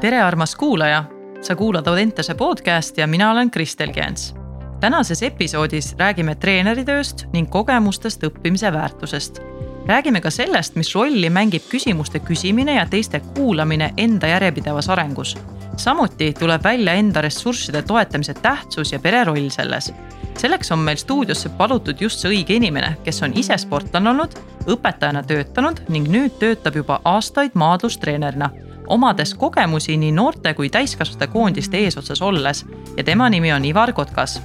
tere, armas kuulaja, sa kuulad Audentese podcasti ja mina olen Kristel Kients. tänases episoodis räägime treeneritööst ning kogemustest õppimise väärtusest. räägime ka sellest, mis rolli mängib küsimuste küsimine ja teiste kuulamine enda järjepidevas arengus. samuti tuleb välja enda ressursside toetamise tähtsus ja pere roll selles selleks on meil stuudiosse palutud just see õige inimene, kes on ise sportlane olnud, õpetajana töötanud ning nüüd töötab juba aastaid maadlustreenerina omades kogemusi nii noorte kui täiskasvanute koondiste eesotsas olles ja tema nimi on Ivar Kotkas.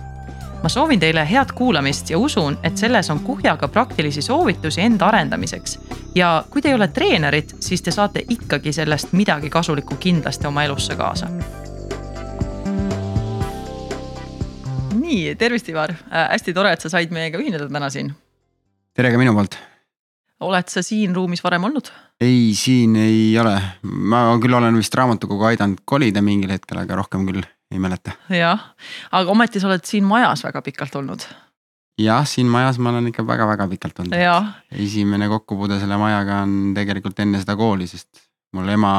ma soovin teile head kuulamist ja usun, et selles on kuhjaga praktilisi soovitusi enda arendamiseks. ja kui te ei ole treenerid, siis te saate ikkagi sellest midagi kasulikku kindlasti oma elusse kaasa. nii, tervist, Ivar äh,, hästi tore, et sa said meiega ühineda täna siin. tere ka minu poolt. Oled sa siin ruumis varem olnud? ei, siin ei ole, ma küll olen vist raamatukogu aidanud kolida mingil hetkel, aga rohkem küll ei mäleta. jah, aga ometi sa oled siin majas väga pikalt olnud. jah, siin majas ma olen ikka väga-väga pikalt olnud. esimene kokkupuude selle majaga on tegelikult enne seda kooli, sest mul ema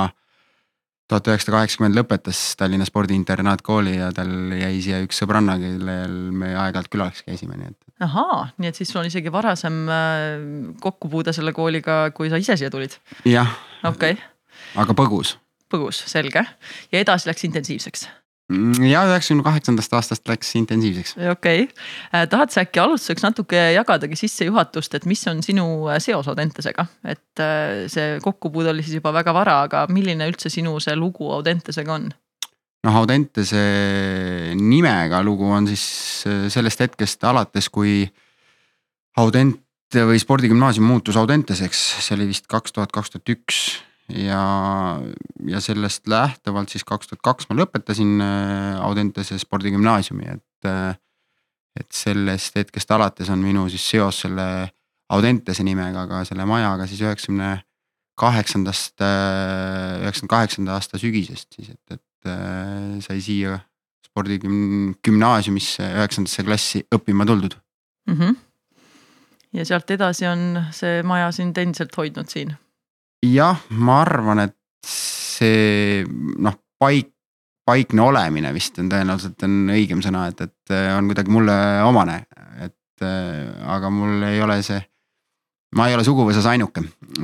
tuhat üheksasada kaheksakümmend lõpetas Tallinna spordiinternaatkooli ja tal jäi siia üks sõbranna, kellel me aeg-ajalt külaks käisime, nii et. ahaa, nii et siis sul on isegi varasem äh, kokkupuude selle kooliga, kui sa ise siia tulid? jah. okei okay.. aga põgus. põgus, selge ja edasi läks intensiivseks ja üheksakümne kaheksandast aastast läks intensiivseks. okei okay., äh, tahad sa äkki alustuseks natuke jagadagi sissejuhatust, et mis on sinu äh, seos Audentesega, et äh, see kokkupuude oli siis juba väga vara, aga milline üldse sinu see lugu Audentesega on? noh, Audentese nimega lugu on siis sellest hetkest alates, kui Audent või spordigümnaasium muutus Audenteseks, see oli vist kaks tuhat, kaks tuhat üks ja, ja sellest lähtuvalt siis kaks tuhat kaks ma lõpetasin äh, Audentese spordigümnaasiumi, et. Äh, et sellest hetkest alates on minu siis seos selle Audentese nimega, aga selle majaga siis üheksakümne kaheksandast, äh, üheksakümne kaheksanda aasta sügisest siis, et, et sai siia spordigümnaasiumisse üheksandasse klassi õppima tuldud mm. -hmm. ja sealt edasi on see maja sind endiselt hoidnud siin jah, ma arvan, et see noh, paik, paikne olemine vist on tõenäoliselt on õigem sõna, et, et on kuidagi mulle omane, et aga mul ei ole see. ma ei ole suguvõsas ainuke,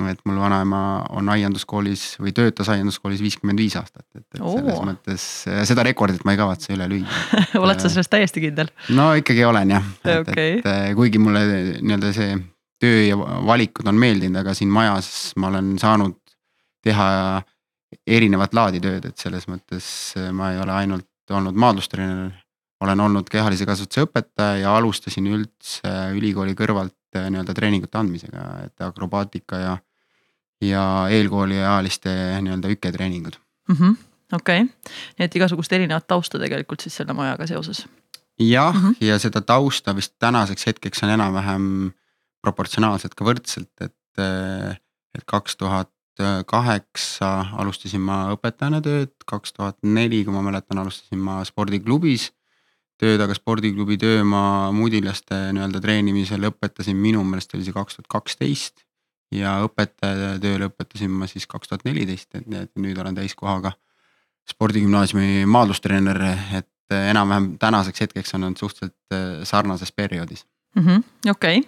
et mul vanaema on aianduskoolis või töötas aianduskoolis viiskümmend viis aastat, et, et Oo. selles mõttes seda rekordit ma ei kavatse üle lüüa oled sa selles täiesti kindel? no ikkagi olen jah, et okay., et kuigi mulle nii-öelda see töö ja valikud on meeldinud, aga siin majas ma olen saanud teha erinevat laadi tööd, et selles mõttes äh, ma ei ole ainult olnud maadlustreener. olen olnud kehalise kasvatuse õpetaja ja alustasin üldse ülikooli kõrvalt äh, nii-öelda treeningute andmisega, et akrobaatika ja. ja eelkooliealiste nii-öelda üketreeningud mm -hmm.. okei okay., nii et igasugust erinevat tausta tegelikult siis selle majaga seoses. jah mm, -hmm. ja seda tausta vist tänaseks hetkeks on enam-vähem proportsionaalselt ka võrdselt, et, et kaks tuhat kaheksa alustasin ma õpetajana tööd, kaks tuhat neli, kui ma mäletan, alustasin ma spordiklubis tööd, aga spordiklubi töö ma mudilaste nii-öelda treenimisel lõpetasin, minu meelest oli see kaks tuhat kaksteist. ja õpetaja töö lõpetasin ma siis kaks tuhat neliteist, et nüüd olen täiskohaga spordigümnaasiumi maadlustreener, et enam-vähem tänaseks hetkeks on nad suhteliselt sarnases perioodis. Okei okay.,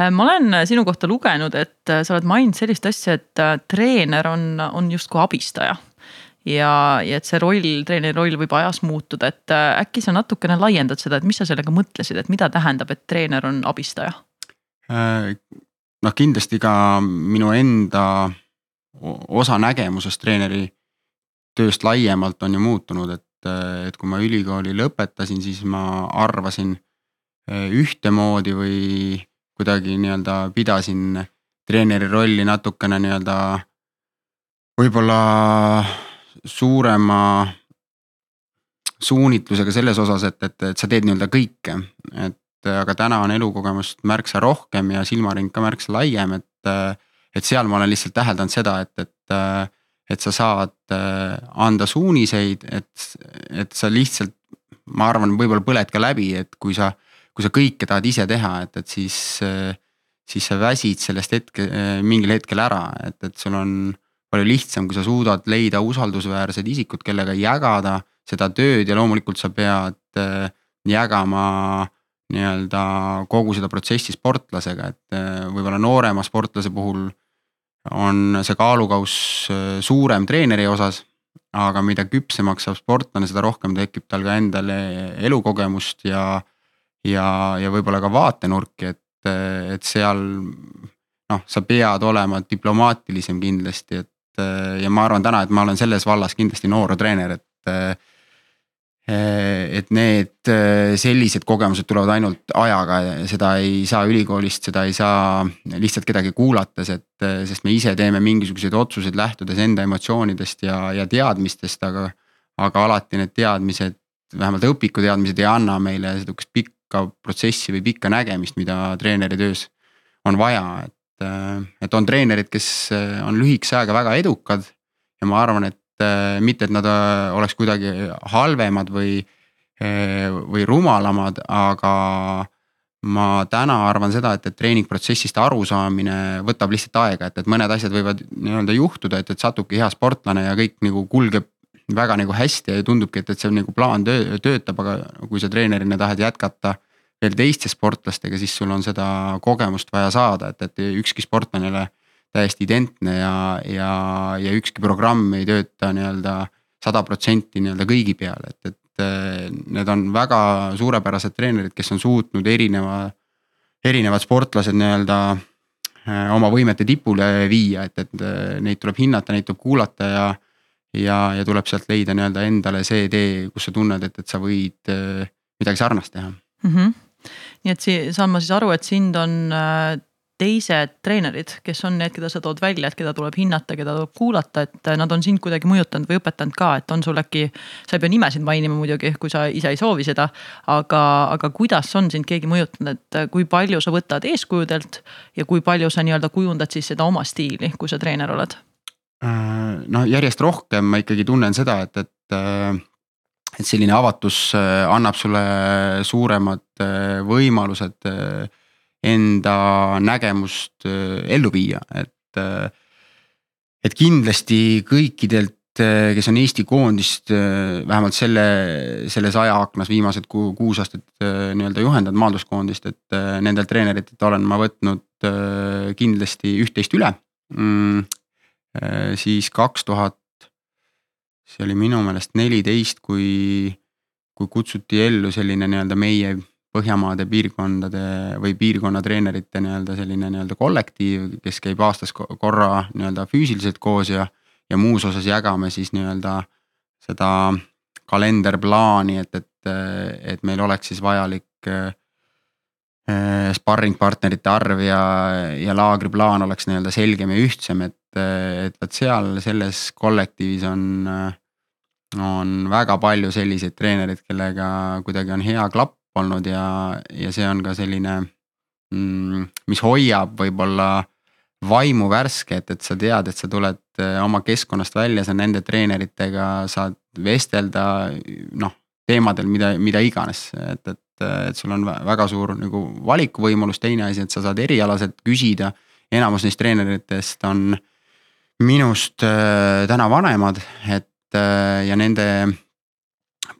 äh, ma olen sinu kohta lugenud, et äh, sa oled maininud sellist asja, et äh, treener on, on justkui abistaja. ja, ja et see roll, treeneri roll võib ajas muutuda, et äkki sa natukene laiendad seda, et mis sa sellega mõtlesid, et mida tähendab, et treener on abistaja? noh, kindlasti ka minu enda osa nägemusest treeneri tööst laiemalt on ju muutunud, et, et kui ma ülikooli lõpetasin, siis ma arvasin Äh, ühtemoodi või kuidagi nii-öelda pidasin treeneri rolli natukene nii-öelda võib-olla suurema suunitlusega selles osas, et, et, et sa teed nii-öelda kõike, et aga täna on elukogemust märksa rohkem ja silmaring ka märksa laiem, et. et seal ma olen lihtsalt täheldanud seda, et, et, et sa saad anda suuniseid, et, et sa lihtsalt, ma arvan, võib-olla põled ka läbi, et kui sa kui sa kõike tahad ise teha, et, et siis, siis sa väsid sellest hetke, mingil hetkel ära, et, et sul on palju lihtsam, kui sa suudad leida usaldusväärsed isikud, kellega jagada seda tööd ja loomulikult sa pead äh, jagama nii-öelda kogu seda protsessi sportlasega, et äh, võib-olla noorema sportlase puhul on see kaalukauss suurem treeneri osas. aga mida küpsemaks saab sportlane, seda rohkem tekib tal ka endale elukogemust ja, ja, ja võib-olla ka vaatenurki, et, et seal noh, sa pead olema diplomaatilisem kindlasti, et ja ma arvan täna, et ma olen selles vallas kindlasti noor treener, et. et need sellised kogemused tulevad ainult ajaga, seda ei saa ülikoolist, seda ei saa lihtsalt kedagi kuulates, et. sest me ise teeme mingisuguseid otsuseid lähtudes enda emotsioonidest ja, ja teadmistest, aga. aga alati need teadmised, vähemalt õpikuteadmised ei anna meile sihukest pikka protsessi või pikka nägemist, mida treeneri töös on vaja, et Äh, et on treenerid, kes äh, on lühikese ajaga väga edukad ja ma arvan, et äh, mitte, et nad oleks kuidagi halvemad või, või rumalamad, aga ma täna arvan seda, et, et treeningprotsessist arusaamine võtab lihtsalt aega, et, et mõned asjad võivad nii-öelda juhtuda, et, et satubki hea sportlane ja kõik nagu kulgeb väga nagu hästi ja tundubki, et, et see nagu plaan töö, töötab, aga kui sa treenerina tahad jätkata veel teiste sportlastega, siis sul on seda kogemust vaja saada, et, et ükski sportlane ei ole täiesti identne ja, ja, ja ükski programm ei tööta nii-öelda sada protsenti nii-öelda kõigi peale, et, et eh, need on väga suurepärased treenerid, kes on suutnud erineva, erinevad sportlased nii-öelda eh, oma võimete tipule viia, et, et eh, neid tuleb hinnata, neid tuleb kuulata ja. Ja, ja tuleb sealt leida nii-öelda endale see tee, kus sa tunned, et, et sa võid midagi sarnast teha mm. -hmm nii et si-, saan ma siis aru, et sind on äh, teised treenerid, kes on need, keda sa tood välja, et keda tuleb hinnata, keda tuleb kuulata, et äh, nad on sind kuidagi mõjutanud või õpetanud ka, et on sul äkki. sa ei pea nimesid mainima muidugi, kui sa ise ei soovi seda, aga, aga kuidas on sind keegi mõjutanud, et äh, kui palju sa võtad eeskujudelt ja kui palju sa nii-öelda kujundad siis seda oma stiili, kui sa treener oled? No järjest rohkem ma ikkagi tunnen seda, et, et et selline avatus äh, annab sulle suuremad äh, võimalused äh, enda nägemust ellu viia, et. et kindlasti kõikidelt, kes on Eesti koondist vähemalt selle, selles ajaaknas viimased ku, kuus aastat nii-öelda juhendanud maanduskoondist, et nendelt treeneritelt olen ma võtnud kindlasti üht-teist üle mm,. Siis kaks tuhat see oli minu meelest neliteist, kui, kui kutsuti ellu selline nii-öelda meie Põhjamaade piirkondade või piirkonna treenerite nii-öelda selline nii-öelda kollektiiv, kes käib aastas korra nii-öelda füüsiliselt koos ja. ja muus osas jagame siis nii-öelda seda kalenderplaani, et, et, et meil oleks siis vajalik äh, sparring partnerite arv ja, ja laagriplaan oleks nii-öelda selgem ja ühtsem, et, et vot seal selles kollektiivis on on väga palju selliseid treenereid, kellega kuidagi on hea klapp olnud ja, ja see on ka selline mm,, mis hoiab võib-olla vaimu värske, et, et sa tead, et sa tuled eh, oma keskkonnast välja, sa nende treeneritega saad vestelda noh, teemadel, mida, mida iganes, et, et, et sul on väga suur nagu valikuvõimalus, teine asi, et sa saad erialaselt küsida. enamus neist treeneritest on minust äh, täna vanemad, et Äh, ja nende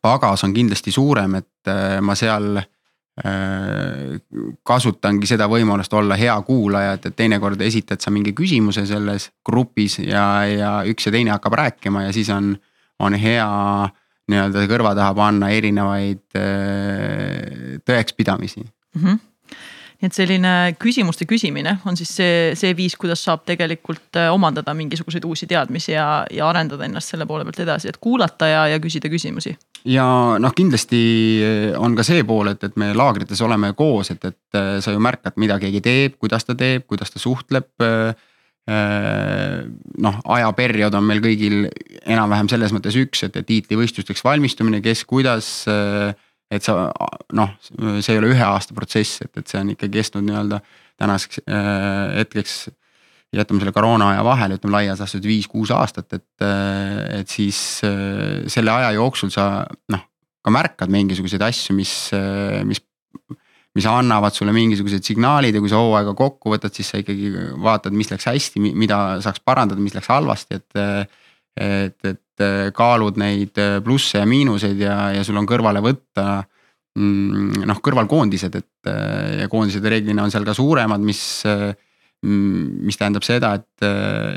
pagas on kindlasti suurem, et äh, ma seal kasutangi seda võimalust olla hea kuulaja, et, et teinekord esitad sa mingi küsimuse selles grupis ja, ja üks ja teine hakkab rääkima ja siis on, on hea nii-öelda kõrva taha panna erinevaid tõekspidamisi mm. -hmm nii et selline küsimuste küsimine on siis see, see viis, kuidas saab tegelikult äh, omandada mingisuguseid uusi teadmisi ja, ja arendada ennast selle poole pealt edasi, et kuulata ja, ja küsida küsimusi. ja noh, kindlasti on ka see pool, et, et me laagrites oleme koos, et, et äh, sa ju märkad, mida keegi teeb, kuidas ta teeb, kuidas ta suhtleb äh, noh, ajaperiood on meil kõigil enam-vähem selles mõttes üks, et tiitlivõistlusteks valmistumine, kes kuidas äh, et sa noh, see ei ole ühe aasta protsess, et, et see on ikka kestnud nii-öelda tänaseks äh, hetkeks. jätame selle koroona aja vahele, ütleme laias laastus viis-kuus aastat, et, äh, et siis äh, selle aja jooksul sa noh, ka märkad mingisuguseid asju, mis, mis mis annavad sulle mingisugused signaalid ja kui sa hooaega kokku võtad, siis sa ikkagi vaatad, mis läks hästi, mida saaks parandada, mis läks halvasti, et. et, et kaalud neid plusse ja miinuseid ja, ja sul on kõrvale võtta mm, noh, kõrvalkoondised, et ja koondised reeglina on seal ka suuremad, mis Mm, mis tähendab seda, et,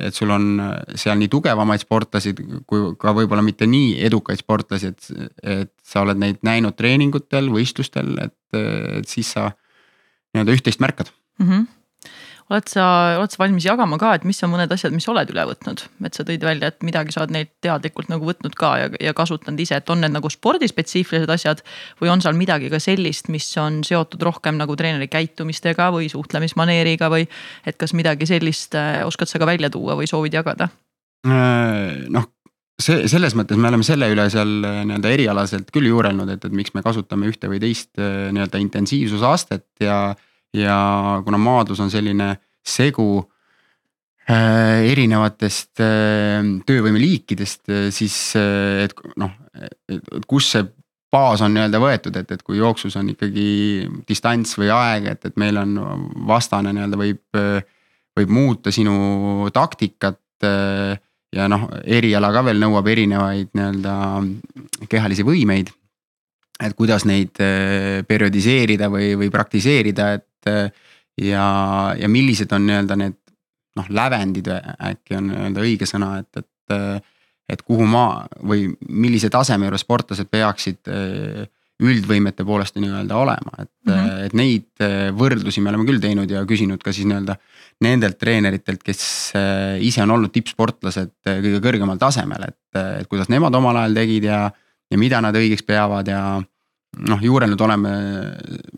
et sul on seal nii tugevamaid sportlasi kui ka võib-olla mitte nii edukaid sportlasi, et, et sa oled neid näinud treeningutel, võistlustel, et, et siis sa nii-öelda üht-teist märkad mm. -hmm oled sa, oled sa valmis jagama ka, et mis on mõned asjad, mis oled üle võtnud, et sa tõid välja, et midagi sa oled neilt teadlikult nagu võtnud ka ja, ja kasutanud ise, et on need nagu spordispetsiifilised asjad. või on seal midagi ka sellist, mis on seotud rohkem nagu treeneri käitumistega või suhtlemismaneeriga või. et kas midagi sellist äh, oskad sa ka välja tuua või soovid jagada? Äh, noh see selles mõttes me oleme selle üle seal äh, nii-öelda erialaselt küll juurelnud, et, et miks me kasutame ühte või teist nii-öelda intensiivsusastet ja ja kuna maadlus on selline segu äh, erinevatest äh, töövõimeliikidest, äh, siis et noh, et kus see baas on nii-öelda võetud, et, et kui jooksus on ikkagi distants või aeg, et, et meil on vastane nii-öelda võib, võib muuta sinu taktikat. Ja noh, eriala ka veel nõuab erinevaid nii-öelda kehalisi võimeid et kuidas neid periodiseerida või, või praktiseerida, et äh, ja, ja millised on nii-öelda need noh, lävendid äkki on nii-öelda õige sõna, et, et. Äh, et kuhu maa või millise taseme juures sportlased peaksid üldvõimete poolest nii-öelda olema, et mm, -hmm. et neid võrdlusi me oleme küll teinud ja küsinud ka siis nii-öelda. Nendelt treeneritelt, kes ise on olnud tippsportlased kõige kõrgemal tasemel, et, et kuidas nemad omal ajal tegid ja, ja mida nad õigeks peavad ja noh, juurelnud oleme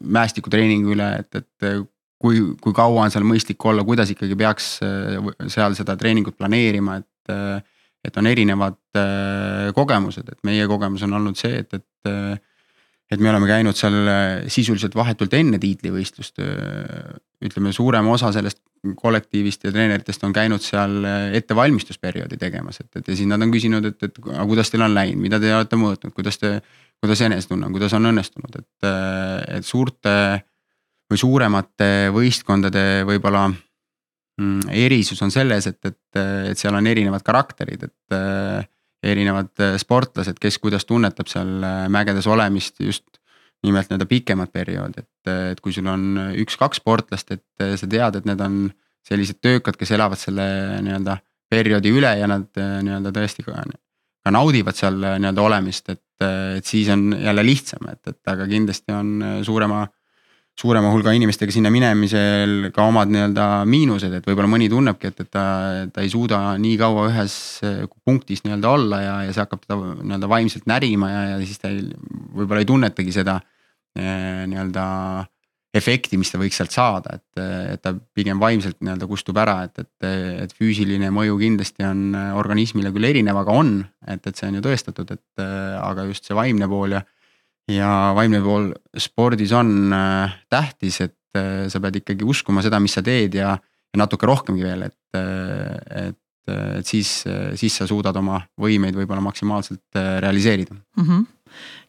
mäestikutreeningu üle, et, et kui, kui kaua on seal mõistlik olla, kuidas ikkagi peaks äh, seal seda treeningut planeerima, et. Äh, et on erinevad äh, kogemused, et meie kogemus on olnud see, et, et. et me oleme käinud seal sisuliselt vahetult enne tiitlivõistlust. ütleme, suurem osa sellest kollektiivist ja treeneritest on käinud seal ettevalmistusperioodi tegemas, et, et ja siis nad on küsinud, et, et aga kuidas teil on läinud, mida te olete mõõtnud, kuidas te kuidas enesetunne on, kuidas on õnnestunud, et, et suurte või suuremate võistkondade võib-olla mm, erisus on selles, et, et, et seal on erinevad karakterid, et erinevad sportlased, kes kuidas tunnetab seal mägedes olemist just nimelt nii-öelda pikemat perioodi, et, et kui sul on üks-kaks sportlast, et sa tead, et need on sellised töökad, kes elavad selle nii-öelda perioodi üle ja nad nii-öelda tõesti ka, ka naudivad seal nii-öelda olemist, et et, et siis on jälle lihtsam, et, et aga kindlasti on suurema suurema hulga inimestega sinna minemisel ka omad nii-öelda miinused, et võib-olla mõni tunnebki, et, et ta, ta ei suuda nii kaua ühes punktis nii-öelda olla ja, ja see hakkab teda nii-öelda vaimselt närima ja, ja siis ta ei, võib-olla ei tunnetagi seda nii-öelda efekti, mis ta võiks sealt saada, et, et ta pigem vaimselt nii-öelda kustub ära, et, et, et füüsiline mõju kindlasti on organismile küll erinev, aga on, et, et see on ju tõestatud, et aga just see vaimne pool ja. ja vaimne pool spordis on äh, tähtis, et äh, sa pead ikkagi uskuma seda, mis sa teed ja, ja natuke rohkemgi veel, et, et et siis, siis sa suudad oma võimeid võib-olla maksimaalselt äh, realiseerida mm. -hmm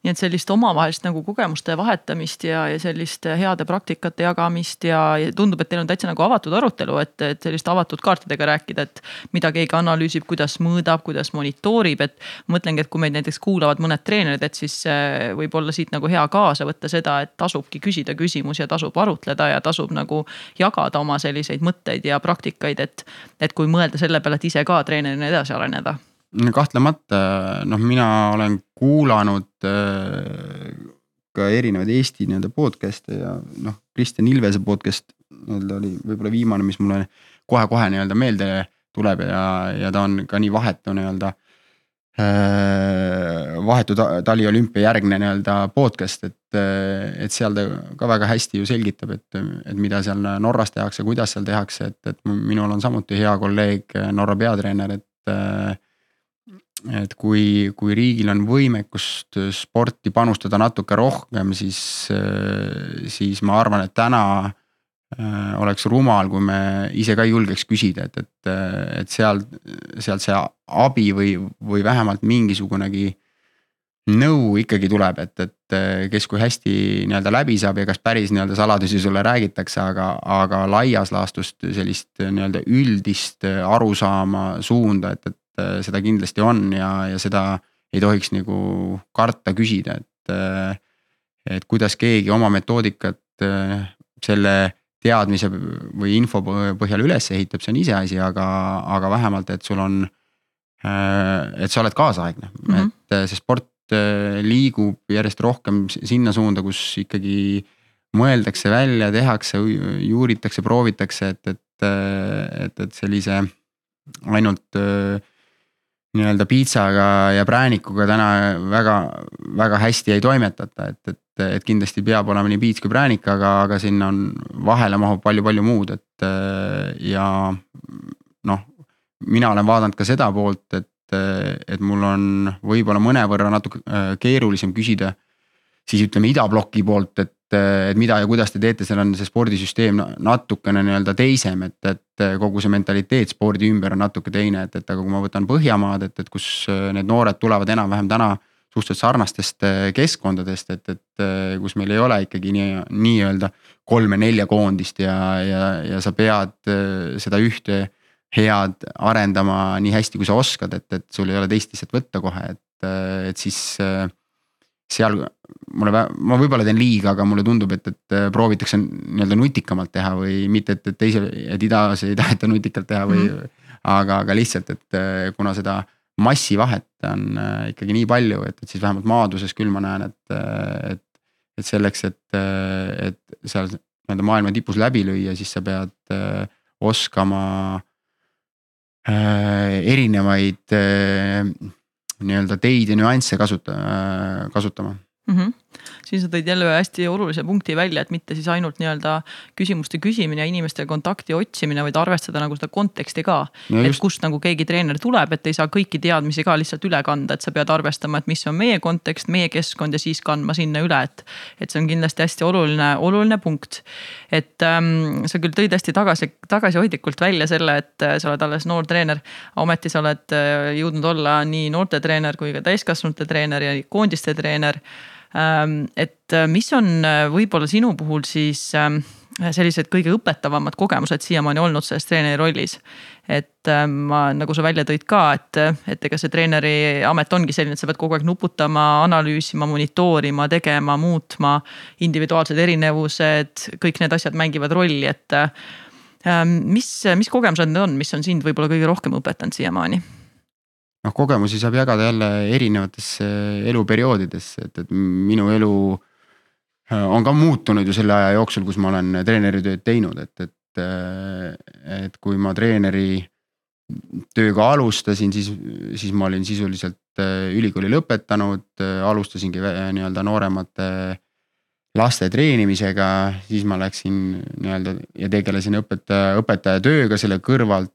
nii et sellist omavahelist nagu kogemuste vahetamist ja, ja sellist heade praktikate jagamist ja, ja tundub, et teil on täitsa nagu avatud arutelu, et, et sellist avatud kaartidega rääkida, et. mida keegi analüüsib, kuidas mõõdab, kuidas monitoorib, et mõtlengi, et kui meid näiteks kuulavad mõned treenerid, et siis äh, võib olla siit nagu hea kaasa võtta seda, et tasubki küsida küsimusi ja tasub arutleda ja tasub nagu jagada oma selliseid mõtteid ja praktikaid, et. et kui mõelda selle peale, et ise ka treenerina edasi areneda kahtlemata noh, mina olen kuulanud äh, ka erinevaid Eesti nii-öelda podcast'e ja noh, Kristjan Ilvese podcast nii-öelda oli võib-olla viimane, mis mulle kohe-kohe nii-öelda meelde tuleb ja, ja ta on ka nii vahetu nii-öelda äh,. vahetu taliolümpia järgne nii-öelda podcast, et, et seal ta ka väga hästi ju selgitab, et, et mida seal Norras tehakse, kuidas seal tehakse, et, et minul on samuti hea kolleeg Norra peatreener, et et kui, kui riigil on võimekust sporti panustada natuke rohkem, siis, siis ma arvan, et täna äh, oleks rumal, kui me ise ka ei julgeks küsida, et, et, et seal, sealt see abi või, või vähemalt mingisugunegi nõu ikkagi tuleb, et, et kes kui hästi nii-öelda läbi saab ja kas päris nii-öelda saladusi sulle räägitakse, aga, aga laias laastus sellist nii-öelda üldist arusaama, suunda, et, et seda kindlasti on ja, ja seda ei tohiks nagu karta küsida, et. et kuidas keegi oma metoodikat selle teadmise või info põhjal üles ehitab, see on iseasi, aga, aga vähemalt, et sul on. et sa oled kaasaegne mm, -hmm. et see sport liigub järjest rohkem sinna suunda, kus ikkagi mõeldakse välja, tehakse, juuritakse, proovitakse, et, et, et, et sellise ainult äh, nii-öelda piitsaga ja präänikuga täna väga, väga hästi ei toimetata, et, et, et kindlasti peab olema nii piits kui präänik, aga, aga sinna on, vahele mahub palju-palju muud, et ja noh. mina olen vaadanud ka seda poolt, et et, et mul on võib-olla mõnevõrra natuke äh, keerulisem küsida. siis ütleme idabloki poolt, et, et mida ja kuidas te teete, seal on see spordisüsteem natukene nii-öelda teisem, et, et kogu see mentaliteet spordi ümber on natuke teine, et, et aga kui ma võtan Põhjamaad, et, et kus äh, need noored tulevad enam-vähem täna suhteliselt sarnastest äh, keskkondadest, et, et kus meil ei ole ikkagi nii, nii-öelda kolme-nelja koondist ja, ja, ja sa pead seda ühte head arendama nii hästi, kui sa oskad, et, et sul ei ole teist lihtsalt võtta kohe, et, et siis. seal mulle, ma võib-olla teen liiga, aga mulle tundub, et, et proovitakse nii-öelda nutikamalt teha või mitte, et, et teise, et idas ei taheta nutikalt teha või mm. -hmm. aga, aga lihtsalt, et kuna seda massivahet on ikkagi nii palju, et, et siis vähemalt maaduses küll ma näen, et, et. et selleks, et, et seal nii-öelda maailma tipus läbi lüüa, siis sa pead oskama Äh, erinevaid äh, nii-öelda teid ja nüansse kasuta, äh, kasutama mm. -hmm siin sa tõid jälle ühe hästi olulise punkti välja, et mitte siis ainult nii-öelda küsimuste küsimine ja inimestega kontakti otsimine, vaid arvestada nagu seda konteksti ka. et just. kust nagu keegi treener tuleb, et ei saa kõiki teadmisi ka lihtsalt üle kanda, et sa pead arvestama, et mis on meie kontekst, meie keskkond ja siis kandma sinna üle, et. et see on kindlasti hästi oluline, oluline punkt. et ähm, sa küll tõid hästi tagasi, tagasihoidlikult välja selle, et äh, sa oled alles noor treener. ometi sa oled äh, jõudnud olla nii noortetreener kui ka täiskasvanute treener ja koondiste treener et äh, mis on äh, võib-olla sinu puhul siis ähm, sellised kõige õpetavamad kogemused siiamaani olnud selles treeneri rollis. et ähm, ma, nagu sa välja tõid ka, et, et ega see treeneri amet ongi selline, et sa pead kogu aeg nuputama, analüüsima, monitoorima, tegema, muutma. individuaalsed erinevused, kõik need asjad mängivad rolli, et mis, mis kogemused need on, mis on sind võib-olla kõige rohkem õpetanud siiamaani noh, kogemusi saab jagada jälle erinevatesse eluperioodidesse, et, et minu elu äh, on ka muutunud ju selle aja jooksul, kus ma olen treeneritööd teinud, et, et, äh, et kui ma treeneri tööga alustasin, siis, siis ma olin sisuliselt äh, ülikooli lõpetanud, alustasingi nii-öelda nooremate laste treenimisega, siis ma läksin nii-öelda ja tegelesin õpetaja, õpetaja tööga selle kõrvalt.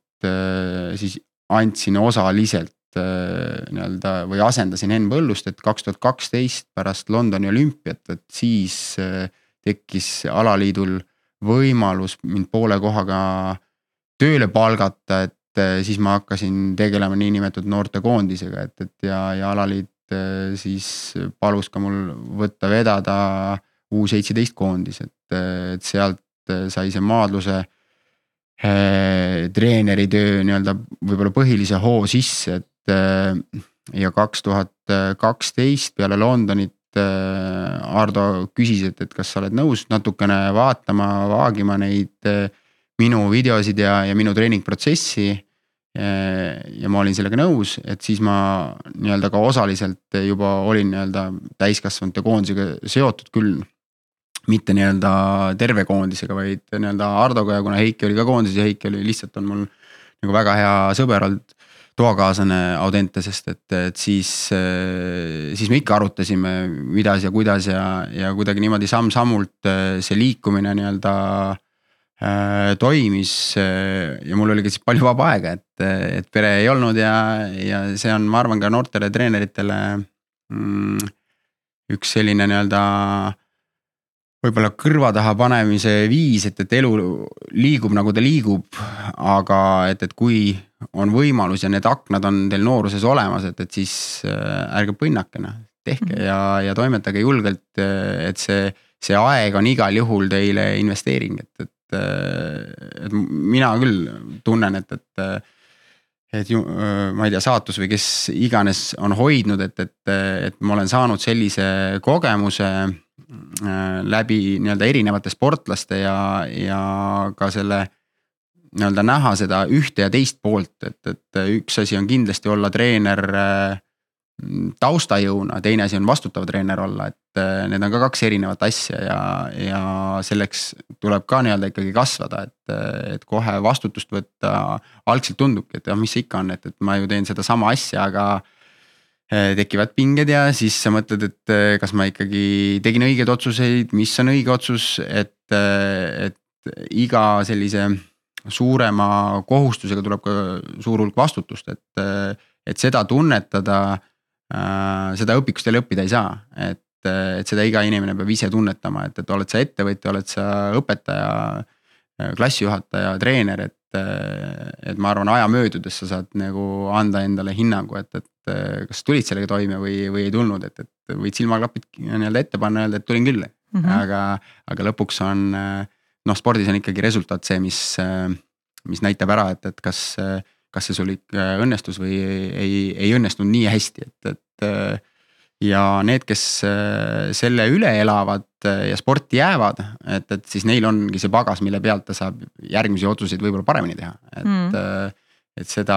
siis andsin osaliselt nii-öelda või asendasin Henn Põllust, et kaks tuhat kaksteist pärast Londoni olümpiat, et siis äh, tekkis alaliidul võimalus mind poole kohaga tööle palgata, et äh, siis ma hakkasin tegelema niinimetatud noortekoondisega, et, et ja, ja alaliit siis palus ka mul võtta vedada U seitseteist koondis, et, et sealt sai see maadluse treeneritöö nii-öelda võib-olla põhilise hoo sisse, et Äh, ja kaks tuhat kaksteist peale Londonit äh, Ardo küsis, et, et kas sa oled nõus natukene vaatama, vaagima neid äh, minu videosid ja, ja minu treeningprotsessi. ja ma olin sellega nõus, et siis ma nii-öelda ka osaliselt juba olin nii-öelda täiskasvanute koondisega seotud küll. mitte nii-öelda terve koondisega, vaid nii-öelda Hardoga ja kuna Heiki oli ka koondises ja Heiki oli lihtsalt on mul nagu väga hea sõber olnud toakaaslane Audentesest, et, et siis, siis me ikka arutasime, kuidas ja kuidas ja, ja kuidagi niimoodi samm-sammult see liikumine nii-öelda äh, toimis. ja mul oli ka siis palju vaba aega, et, et pere ei olnud ja, ja see on, ma arvan, ka noortele treeneritele mm, üks selline nii-öelda võib-olla kõrva taha panemise viis, et, et elu liigub nagu ta liigub. aga et, et kui on võimalus ja need aknad on teil nooruses olemas, et, et siis äh, ärge põnnake noh. tehke -hmm. ja, ja toimetage julgelt, et see, see aeg on igal juhul teile investeering, et, et, et mina küll tunnen, et, et et ju ma ei tea, saatus või kes iganes on hoidnud, et, et, et ma olen saanud sellise kogemuse läbi nii-öelda erinevate sportlaste ja, ja ka selle nii-öelda näha seda ühte ja teist poolt, et, et üks asi on kindlasti olla treener äh, taustajõuna, teine asi on vastutav treener olla, et äh, need on ka kaks erinevat asja ja, ja selleks tuleb ka nii-öelda ikkagi kasvada, et, et kohe vastutust võtta. algselt tundubki, et ah, mis see ikka on, et, et ma ju teen sedasama asja, aga äh, tekivad pinged ja siis sa mõtled, et kas ma ikkagi tegin õigeid otsuseid, mis on õige otsus, et, et iga sellise suurema kohustusega tuleb ka suur hulk vastutust, et, et seda tunnetada äh,. seda õpikustele õppida ei saa, et, et seda iga inimene peab ise tunnetama, et, et oled sa ettevõtja, oled sa õpetaja, klassijuhataja, treener, et. et ma arvan, aja möödudes sa saad nagu anda endale hinnangu, et, et kas tulid sellega toime või, või ei tulnud, et, et võid silmaklapid nii-öelda ette panna, öelda, et tulin küll mm. -hmm. aga, aga lõpuks on äh, noh, spordis on ikkagi resultaat see, mis, mis näitab ära, et, et kas, kas see sul ikka õnnestus või ei, ei õnnestunud nii hästi, et, et. ja need, kes selle üle elavad ja sporti jäävad, et, et siis neil ongi see pagas, mille pealt ta saab järgmisi otsuseid võib-olla paremini teha, et mm., et seda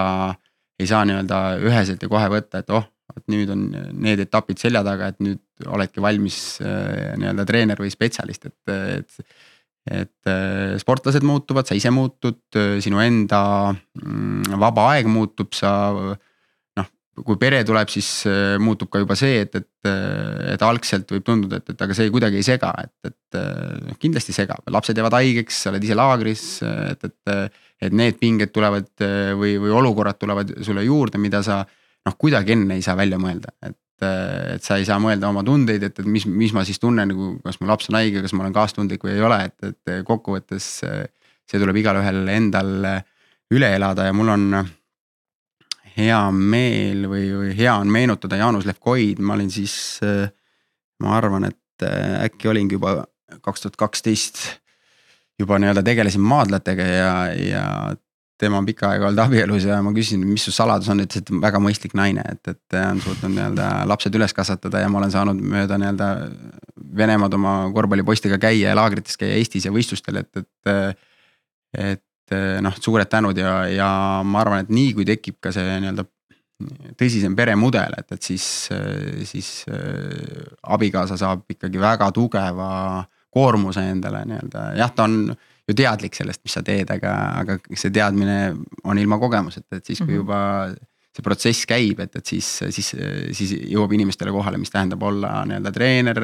ei saa nii-öelda üheselt ja kohe võtta, et oh, et nüüd on need etapid selja taga, et nüüd oledki valmis nii-öelda treener või spetsialist, et, et et äh, sportlased muutuvad, sa ise muutud, äh, sinu enda mm, vaba aeg muutub, sa noh, kui pere tuleb, siis äh, muutub ka juba see, et, et, et algselt võib tunduda, et, et aga see kuidagi ei sega, et, et noh, kindlasti segab, lapsed jäävad haigeks, sa oled ise laagris, et, et. Et need pinged tulevad või, või olukorrad tulevad sulle juurde, mida sa noh, kuidagi enne ei saa välja mõelda, et et, et sa ei saa mõelda oma tundeid, et, et mis, mis ma siis tunnen, nagu kas mu laps on haige, kas ma olen kaastundlik või ei ole, et, et kokkuvõttes. see tuleb igalühel endal üle elada ja mul on hea meel või, või hea on meenutada Jaanus Levkoid, ma olin siis. ma arvan, et äkki olingi juba kaks tuhat kaksteist juba nii-öelda tegelesin maadlatega ja, ja tema on pikka aega olnud abielus ja ma küsisin, mis su saladus on, ütles, et väga mõistlik naine, et, et on suutnud nii-öelda lapsed üles kasvatada ja ma olen saanud mööda nii-öelda. Venemaad oma korvpallipoistega käia ja laagrites käia Eestis ja võistlustel, et, et. et noh, suured tänud ja, ja ma arvan, et nii kui tekib ka see nii-öelda tõsisem peremudel, et, et siis, siis abikaasa saab ikkagi väga tugeva koormuse endale nii-öelda, jah, ta on ju teadlik sellest, mis sa teed, aga, aga see teadmine on ilma kogemuseta, et siis kui mhm. juba see protsess käib, et, et siis, siis, siis jõuab inimestele kohale, mis tähendab olla nii-öelda treener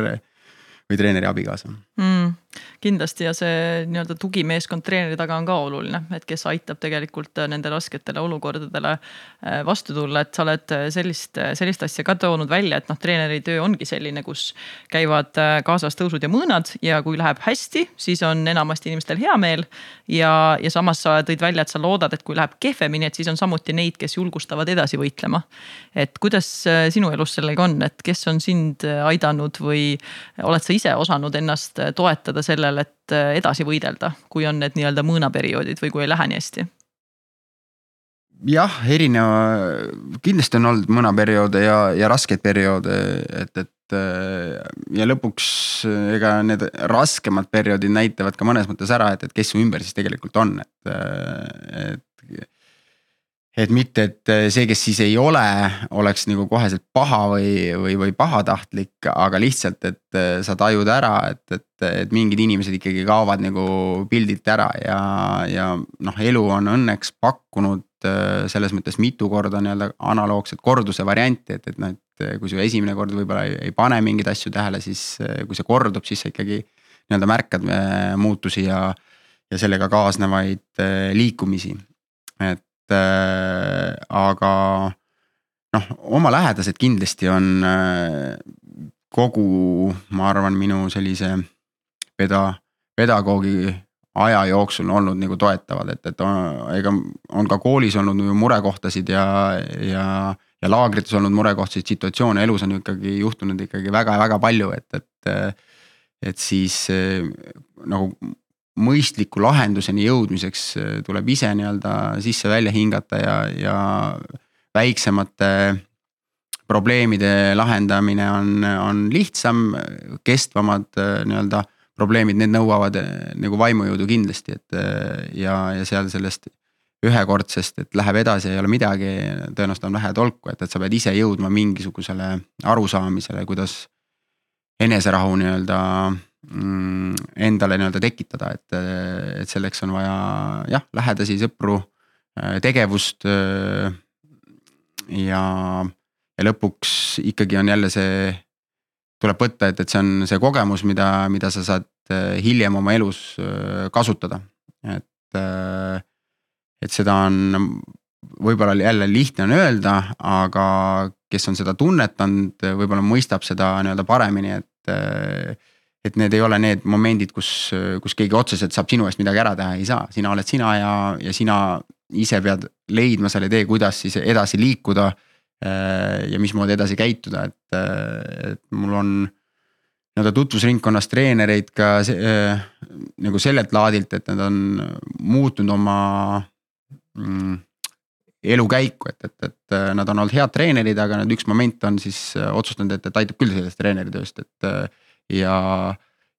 või treeneri abikaasa. Mm kindlasti ja see nii-öelda tugimeeskond treeneri taga on ka oluline, et kes aitab tegelikult äh, nende rasketele olukordadele äh, vastu tulla, et sa oled äh, sellist, sellist asja ka toonud välja, et noh, treeneri töö ongi selline, kus käivad kaasas tõusud ja mõõnad ja kui läheb hästi, siis on enamasti inimestel hea meel. ja, ja samas sa tõid välja, et sa loodad, et kui läheb kehvemini, et siis on samuti neid, kes julgustavad edasi võitlema. et kuidas sinu elus sellega on, et kes on sind aidanud või oled sa ise osanud ennast toetada sellel, et äh, edasi võidelda, kui on need nii-öelda mõõnaperioodid või kui ei lähe nii hästi? jah, erineva, kindlasti on olnud mõõnaperioode ja, ja raskeid perioode, et, et äh, ja lõpuks ega need raskemad perioodid näitavad ka mõnes mõttes ära, et, et kes su ümber siis tegelikult on, et, äh, et et mitte, et eh, see, kes siis ei ole, oleks nagu koheselt paha või, või, või pahatahtlik, aga lihtsalt, et eh, sa tajud ära, et, et, et mingid inimesed ikkagi kaovad nagu pildilt ära ja, ja noh, elu on õnneks pakkunud eh, selles mõttes mitu korda nii-öelda analoogset korduse varianti, et, et noh, et kui su esimene kord võib-olla ei, ei pane mingeid asju tähele, siis kui see kordub, siis sa ikkagi nii-öelda märkad muutusi ja, ja sellega kaasnevaid liikumisi. et äh, aga noh, oma lähedased kindlasti on äh, kogu, ma arvan, minu sellise peda-, pedagoogi aja jooksul olnud nagu toetavad, et, et ega on ka koolis olnud murekohtasid ja, ja, ja laagrites olnud murekohtseid situatsioone elus on ikkagi juhtunud ikkagi väga-väga palju, et, et. et siis nagu mõistliku lahenduseni jõudmiseks tuleb ise nii-öelda sisse-välja hingata ja, ja väiksemate probleemide lahendamine on, on lihtsam, kestvamad nii-öelda probleemid, need nõuavad nagu vaimujõudu kindlasti, et ja, ja seal sellest ühekordsest, et läheb edasi, ei ole midagi, tõenäoliselt on vähe tolku, et, et sa pead ise jõudma mingisugusele arusaamisele, kuidas eneserahu nii-öelda endale nii-öelda tekitada, et, et selleks on vaja jah, lähedasi, sõpru, tegevust. ja, ja lõpuks ikkagi on jälle see, tuleb võtta, et, et see on see kogemus, mida, mida sa saad hiljem oma elus kasutada, et et seda on võib-olla jälle lihtne on öelda, aga kes on seda tunnetanud, võib-olla mõistab seda nii-öelda paremini, et. Et need ei ole need momendid, kus, kus keegi otseselt saab sinu eest midagi ära teha, ei saa, sina oled sina ja, ja sina ise pead leidma selle tee, kuidas siis edasi liikuda. ja mismoodi edasi käituda, et, et mul on nii-öelda tutvusringkonnas treenereid ka äh, nagu sellelt laadilt, et nad on muutnud oma mm, elukäiku, et, et, et äh, nad on olnud head treenerid, aga nüüd üks moment on siis äh, otsustanud, et, et aitab küll sellest treeneritööst, et äh, ja.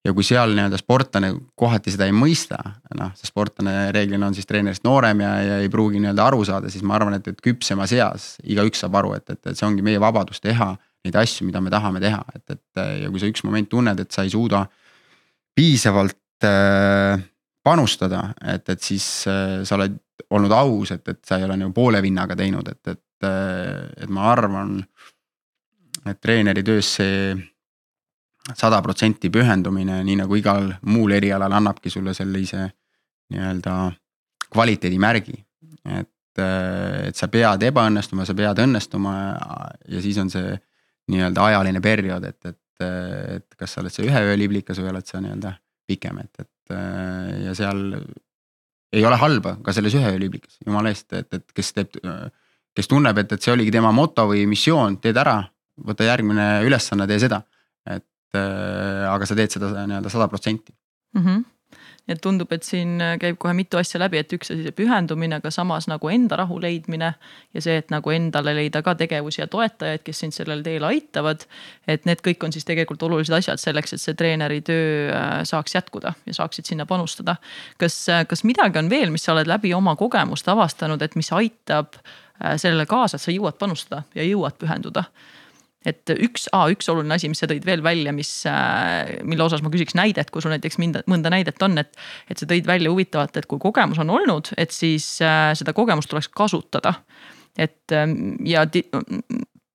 ja kui seal nii-öelda sportlane kohati seda ei mõista, noh, see sportlane reeglina on siis treenerist noorem ja, ja ei pruugi nii-öelda aru saada, siis ma arvan, et, et küpsemas eas igaüks saab aru, et, et, et see ongi meie vabadus teha neid asju, mida me tahame teha, et, et ja kui sa üks moment tunned, et sa ei suuda piisavalt äh, panustada, et, et siis äh, sa oled olnud aus, et, et sa ei ole nagu poole vinnaga teinud, et, et, äh, et ma arvan. et treeneri töös see sada protsenti pühendumine, nii nagu igal muul erialal annabki sulle sellise nii-öelda kvaliteedimärgi. et, äh, et sa pead ebaõnnestuma, sa pead õnnestuma ja siis on see nii-öelda ajaline periood, et, et, et kas sa oled see ühe öö liblikas või oled sa nii-öelda pikem, et, et ja seal ei ole halba ka selles ühe liblikas, jumala eest, et, et kes teeb, kes tunneb, et, et see oligi tema moto või missioon, teed ära, võta järgmine ülesanne, tee seda. et aga sa teed seda nii-öelda sada protsenti. Mhm et tundub, et siin käib kohe mitu asja läbi, et üks asi see pühendumine, aga samas nagu enda rahu leidmine. ja see, et nagu endale leida ka tegevusi ja toetajaid, kes sind sellel teel aitavad. et need kõik on siis tegelikult olulised asjad selleks, et see treeneri töö äh, saaks jätkuda ja saaksid sinna panustada. kas, äh, kas midagi on veel, mis sa oled läbi oma kogemuste avastanud, et mis aitab äh, sellele kaasa, et sa jõuad panustada ja jõuad pühenduda et üks, üks oluline asi, mis sa tõid veel välja, mis, äh, mille osas ma küsiks näidet, kui sul näiteks mind, mõnda näidet on, et. et sa tõid välja huvitavalt, et kui kogemus on olnud, et siis äh, seda kogemust tuleks kasutada. et ähm, ja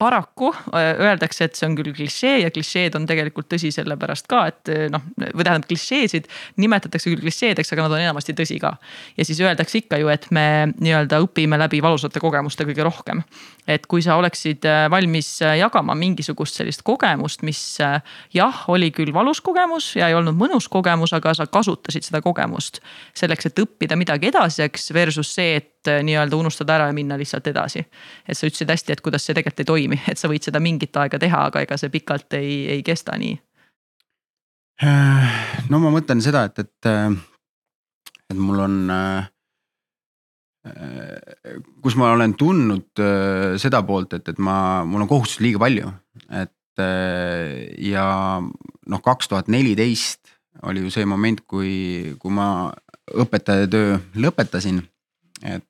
paraku äh, öeldakse, et see on küll klišee ja klišeed on tegelikult tõsi sellepärast ka, et äh, noh, või tähendab klišeesid nimetatakse küll klišeedeks, aga nad on enamasti tõsi ka. ja siis öeldakse ikka ju, et me nii-öelda õpime läbi valusate kogemuste kõige rohkem. et kui sa oleksid äh, valmis jagama mingisugust sellist kogemust, mis jah, oli küll valus kogemus ja ei olnud mõnus kogemus, aga sa kasutasid seda kogemust selleks, et õppida midagi edasiseks versus see, et nii-öelda unustada ära ja minna lihtsalt edasi. et sa ütlesid hästi, et kuidas see tegelikult ei toimi, et sa võid seda mingit aega teha, aga ega see pikalt ei, ei kesta nii. no ma mõtlen seda, et, et, et mul on kus ma olen tundnud seda poolt, et, et ma, mul on kohustusi liiga palju, et ja noh, kaks tuhat neliteist oli ju see moment, kui, kui ma õpetaja töö lõpetasin. et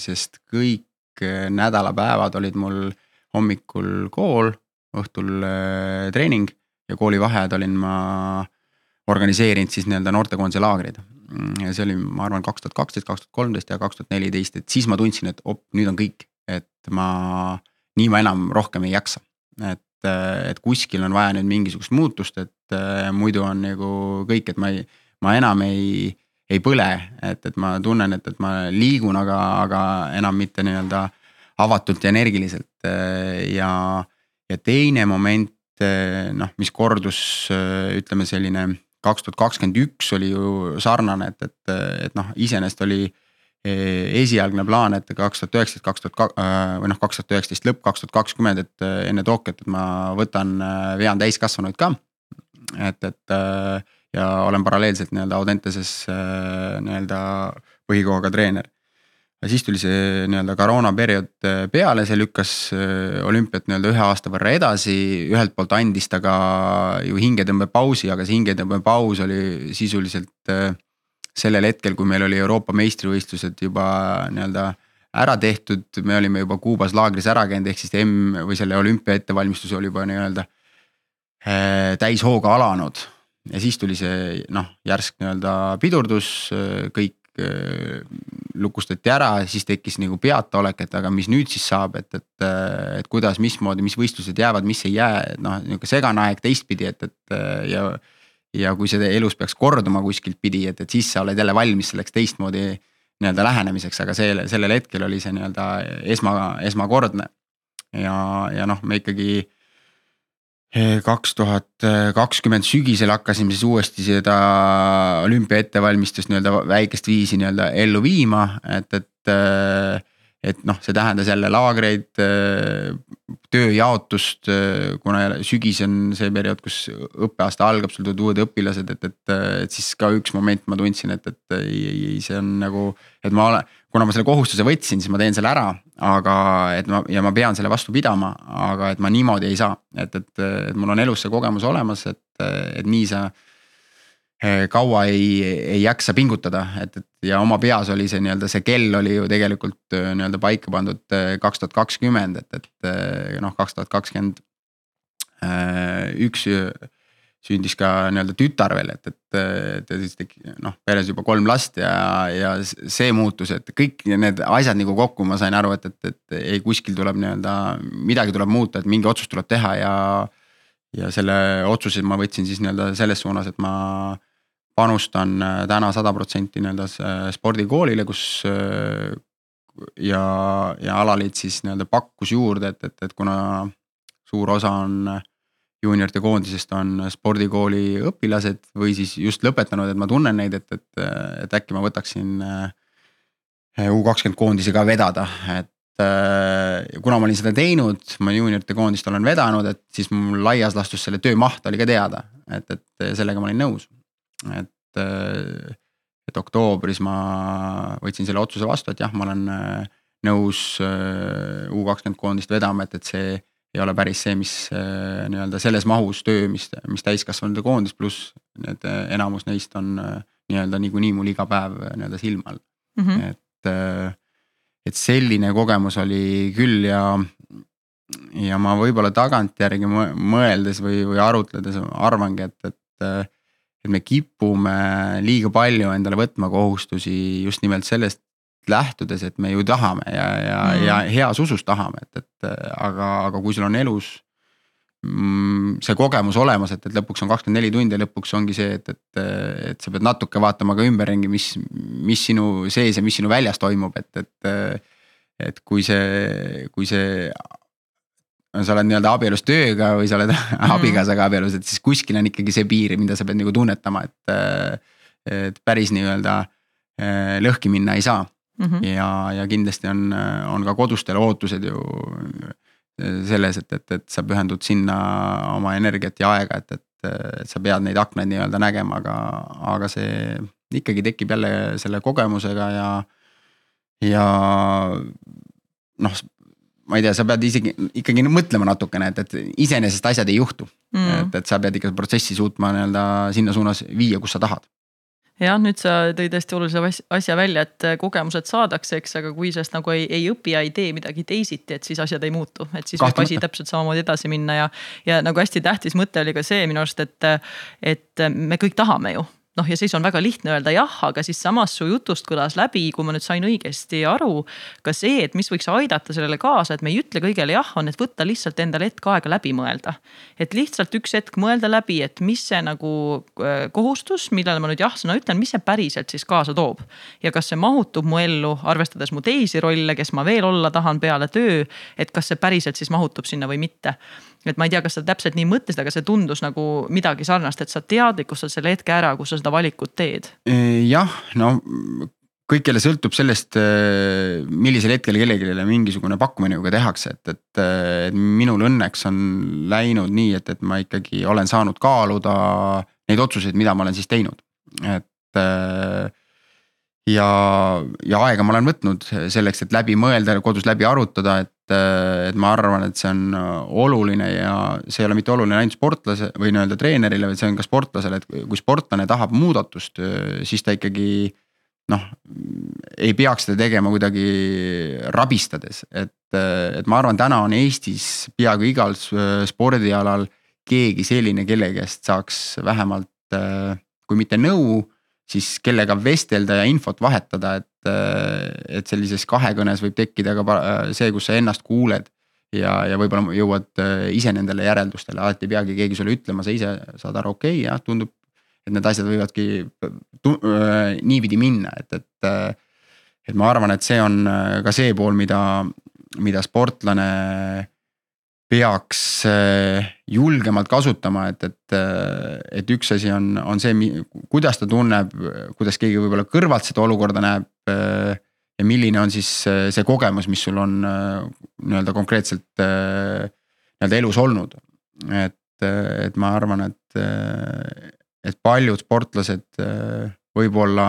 sest kõik nädalapäevad olid mul hommikul kool, õhtul äh, treening ja koolivaheajad olin ma organiseerinud siis nii-öelda noortekoondise laagrid. ja see oli, ma arvan, kaks tuhat kaksteist, kaks tuhat kolmteist ja kaks tuhat neliteist, et siis ma tundsin, et op, nüüd on kõik, et ma, nii ma enam rohkem ei jaksa. et, äh, et kuskil on vaja nüüd mingisugust muutust, et äh, muidu on nagu kõik, et ma ei, ma enam ei, ei põle, et, et ma tunnen, et, et ma liigun, aga, aga enam mitte nii-öelda avatult ja energiliselt ja, ja teine moment noh, mis kordus ütleme selline kaks tuhat kakskümmend üks oli ju sarnane, et, et, et noh, iseenesest oli esialgne plaan, et kaks tuhat üheksateist, kaks tuhat või noh, kaks tuhat üheksateist lõpp, kaks tuhat kakskümmend, et enne Tokyot, et ma võtan, vean täiskasvanuid ka. et, et ja olen paralleelselt nii-öelda Audenteses nii-öelda põhikohaga treener. Ja siis tuli see nii-öelda koroonaperiood äh, peale, see lükkas äh, olümpiat nii-öelda ühe aasta võrra edasi, ühelt poolt andis ta ka ju hingetõmbepausi, aga see hingetõmbepaus oli sisuliselt äh, sellel hetkel, kui meil oli Euroopa meistrivõistlused juba nii-öelda ära tehtud, me olime juba Kuubas laagris ära käinud, ehk siis M või selle olümpia ettevalmistus oli juba nii-öelda täishooga alanud. Ja siis tuli see noh, järsk nii-öelda pidurdus, kõik Äh, lukustati ära, siis tekkis nagu peataolek, et aga mis nüüd siis saab, et, et, et kuidas, mismoodi, mis võistlused jäävad, mis ei jää, noh, nihuke segane aeg teistpidi, et, et äh, ja. ja kui see elus peaks korduma kuskilt pidi, et, et siis sa oled jälle valmis selleks teistmoodi nii-öelda lähenemiseks, aga see, sellel hetkel oli see nii-öelda esma, esmakordne. ja, ja noh, me ikkagi kaks tuhat kakskümmend sügisel hakkasime siis uuesti seda olümpia ettevalmistust nii-öelda väikest viisi nii-öelda ellu viima, et, et. Et noh, see tähendas jälle laagreid, tööjaotust, kuna sügis on see periood, kus õppeaasta algab, sul tulevad uued õpilased, et, et, et siis ka üks moment ma tundsin, et, et ei, see on nagu, et ma olen kuna ma selle kohustuse võtsin, siis ma teen selle ära, aga et ma ja ma pean selle vastu pidama, aga et ma niimoodi ei saa, et, et, et mul on elus see kogemus olemas, et, et nii sa kaua ei, ei jaksa pingutada, et, et ja oma peas oli see nii-öelda see kell oli ju tegelikult eh, nii-öelda paika pandud eh, kaks tuhat kakskümmend, et, et noh, kaks tuhat kakskümmend üks sündis ka nii-öelda tütar veel, et, et, et ja siis tegi noh, peres juba kolm last ja, ja see muutus, et kõik need asjad nagu kokku, ma sain aru, et, et, et ei kuskil tuleb nii-öelda, midagi tuleb muuta, et mingi otsus tuleb teha ja. ja selle otsuse ma võtsin siis nii-öelda selles suunas, et ma panustan täna sada protsenti nii-öelda spordikoolile, kus. ja, ja alaliit siis nii-öelda pakkus juurde, et, et, et kuna suur osa on juuniorite koondisest on spordikooli õpilased või siis just lõpetanud, et ma tunnen neid, et, et, et äkki ma võtaksin äh, U kakskümmend koondisi ka vedada, et äh, kuna ma olin seda teinud, ma juuniorite koondist olen vedanud, et siis mul laias laastus selle töö maht oli ka teada, et, et sellega ma olin nõus. Et, äh, et oktoobris ma võtsin selle otsuse vastu, et jah, ma olen nõus U kakskümmend koondist vedama, et, et see ei ole päris see, mis äh, nii-öelda selles mahus töö, mis, mis täiskasvanute koondis, pluss need äh, enamus neist on äh, nii-öelda niikuinii mul iga päev nii-öelda silma all mm, -hmm. et. et selline kogemus oli küll ja, ja ma võib-olla tagantjärgi mõeldes või, või arutledes arvangi, et, et. Et me kipume liiga palju endale võtma kohustusi just nimelt sellest lähtudes, et me ju tahame ja, ja mm., ja heas usus tahame, et, et aga, aga kui sul on elus mm, see kogemus olemas, et, et lõpuks on kakskümmend neli tundi ja lõpuks ongi see, et, et, et sa pead natuke vaatama ka ümberringi, mis, mis sinu sees ja mis sinu väljas toimub, et, et. et kui see, kui see, sa oled nii-öelda abielus tööga või sa oled mm. abikaasaga abielus, et siis kuskil on ikkagi see piir, mida sa pead nagu tunnetama, et. et päris nii-öelda eh, lõhki minna ei saa mm. -hmm. ja, ja kindlasti on, on ka kodustel ootused ju selles, et, et, et sa pühendud sinna oma energiat ja aega, et, et, et sa pead neid aknaid nii-öelda nägema, aga, aga see ikkagi tekib jälle selle kogemusega ja, ja noh ma ei tea, sa pead isegi ikkagi mõtlema natukene, et, et iseenesest asjad ei juhtu. Mm.. et, et sa pead ikka protsessi suutma nii-öelda sinna suunas viia, kus sa tahad. Jah, nüüd sa tõid hästi olulise asja välja, et äh, kogemused saadakse, eks, aga kui sellest nagu ei, ei õpi ja ei tee midagi teisiti, et siis asjad ei muutu, et siis võib asi täpselt samamoodi edasi minna ja. ja nagu hästi tähtis mõte oli ka see minu arust, et, et me kõik tahame ju noh, ja siis on väga lihtne öelda jah, aga siis samas su jutust kõlas läbi, kui ma nüüd sain õigesti aru. ka see, et mis võiks aidata sellele kaasa, et me ei ütle kõigele jah, on, et võtta lihtsalt endale hetk aega läbi mõelda. et lihtsalt üks hetk mõelda läbi, et mis see nagu äh, kohustus, millele ma nüüd jah-sõna ütlen, mis see päriselt siis kaasa toob. ja kas see mahutub mu ellu, arvestades mu teisi rolle, kes ma veel olla tahan peale töö, et kas see päriselt siis mahutub sinna või mitte et ma ei tea, kas sa täpselt nii mõtlesid, aga see tundus nagu midagi sarnast, et sa teadlikustad selle hetke ära, kus sa seda valikut teed. jah, no kõik jälle sõltub sellest, millisel hetkel kellelegi mingisugune pakkumine ju ka tehakse, et, et, et minul õnneks on läinud nii, et, et ma ikkagi olen saanud kaaluda neid otsuseid, mida ma olen siis teinud, et ja, ja aega ma olen võtnud selleks, et läbi mõelda kodus läbi arutada, et, et ma arvan, et see on oluline ja see ei ole mitte oluline ainult sportlase või nii-öelda treenerile, vaid see on ka sportlasele, et kui sportlane tahab muudatust, siis ta ikkagi noh, ei peaks seda tegema kuidagi rabistades, et, et ma arvan, täna on Eestis peaaegu igal spordialal keegi selline, kelle käest saaks vähemalt kui mitte nõu siis kellega vestelda ja infot vahetada, et, et sellises kahekõnes võib tekkida ka see, kus sa ennast kuuled. ja, ja võib-olla jõuad ise nendele järeldustele, alati ei peagi keegi sulle ütlema, sa ise saad aru, okei okay, jah, tundub. et need asjad võivadki niipidi minna, et, et, et ma arvan, et see on ka see pool, mida, mida sportlane peaks äh, julgemalt kasutama, et, et, äh, et üks asi on, on see, kuidas ta tunneb, kuidas keegi võib-olla kõrvalt seda olukorda näeb. Äh, ja milline on siis see kogemus, mis sul on nii-öelda konkreetselt nii-öelda elus olnud. et, et ma arvan, et, et paljud sportlased võib-olla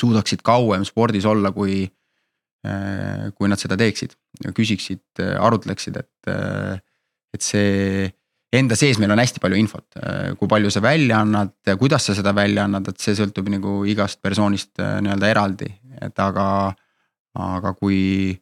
suudaksid kauem spordis olla, kui kui nad seda teeksid, küsiksid, äh, arutleksid, et, äh, et see enda sees meil on hästi palju infot, kui palju sa välja annad, kuidas sa seda välja annad, et see sõltub nagu igast persoonist nii-öelda eraldi, et aga, aga kui.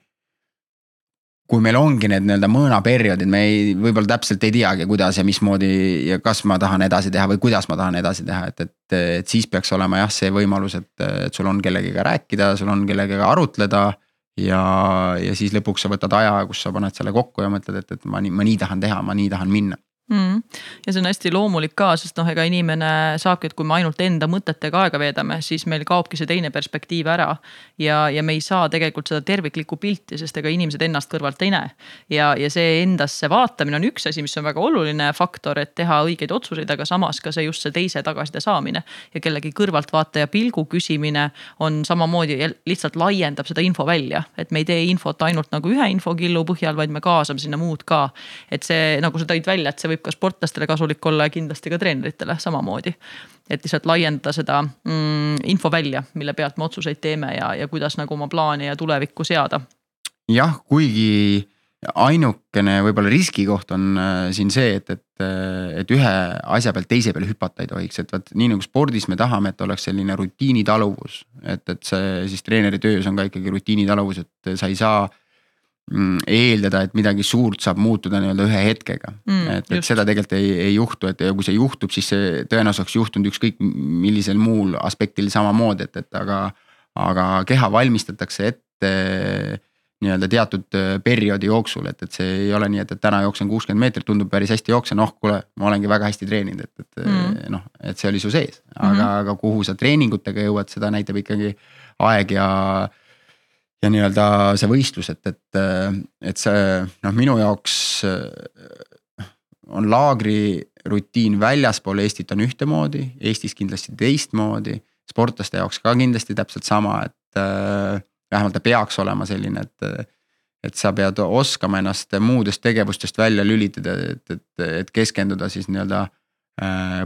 kui meil ongi need nii-öelda mõõnaperioodid, me ei, võib-olla täpselt ei teagi, kuidas ja mismoodi ja kas ma tahan edasi teha või kuidas ma tahan edasi teha, et, et, et siis peaks olema jah, see võimalus, et, et sul on kellegagi rääkida, sul on kellegagi arutleda ja, ja siis lõpuks sa võtad aja, kus sa paned selle kokku ja mõtled, et, et ma nii, ma nii tahan teha, ma nii tahan minna mm.. ja see on hästi loomulik ka, sest noh, ega inimene saabki, et kui me ainult enda mõtetega aega veedame, siis meil kaobki see teine perspektiiv ära. ja, ja me ei saa tegelikult seda terviklikku pilti, sest ega inimesed ennast kõrvalt ei näe. ja, ja see endasse vaatamine on üks asi, mis on väga oluline faktor, et teha õigeid otsuseid, aga samas ka see just see teise tagasiside saamine. ja kellegi kõrvaltvaataja pilgu küsimine on samamoodi lihtsalt laiendab seda info välja, et me ei tee infot ainult nagu ühe infokillu põhjal, vaid me kaasame sinna muud ka. et see, nagu sa tõid välja, et see võib võib ka sportlastele kasulik olla ja kindlasti ka treeneritele samamoodi. et lihtsalt laiendada seda mm, info välja, mille pealt me otsuseid teeme ja, ja kuidas nagu oma plaani ja tulevikku seada. jah, kuigi ainukene võib-olla riskikoht on äh, siin see, et, et, äh, et ühe asja pealt teise peale hüpata ei tohiks, et vot nii nagu spordis me tahame, et oleks selline rutiinitaluvus. et, et see siis treeneri töös on ka ikkagi rutiinitaluvus, et sa ei saa eeldada, et midagi suurt saab muutuda nii-öelda ühe hetkega mm,. et, et seda tegelikult ei, ei juhtu, et ja kui see juhtub, siis see tõenäoliselt oleks juhtunud ükskõik millisel muul aspektil samamoodi, et, et aga. aga keha valmistatakse ette nii-öelda teatud äh, perioodi jooksul, et, et see ei ole nii, et, et täna jooksen kuuskümmend meetrit, tundub päris hästi jooksen, noh kuule, ma olengi väga hästi treeninud, et, et mm. noh, et see oli su sees. aga mm, -hmm. aga kuhu sa treeningutega jõuad, seda näitab ikkagi aeg ja ja nii-öelda see võistlus, et, et, et see noh, minu jaoks on laagrirutiin väljaspool Eestit on ühtemoodi, Eestis kindlasti teistmoodi. sportlaste jaoks ka kindlasti täpselt sama, et vähemalt ta peaks olema selline, et. et sa pead oskama ennast muudest tegevustest välja lülitada, et, et, et keskenduda siis nii-öelda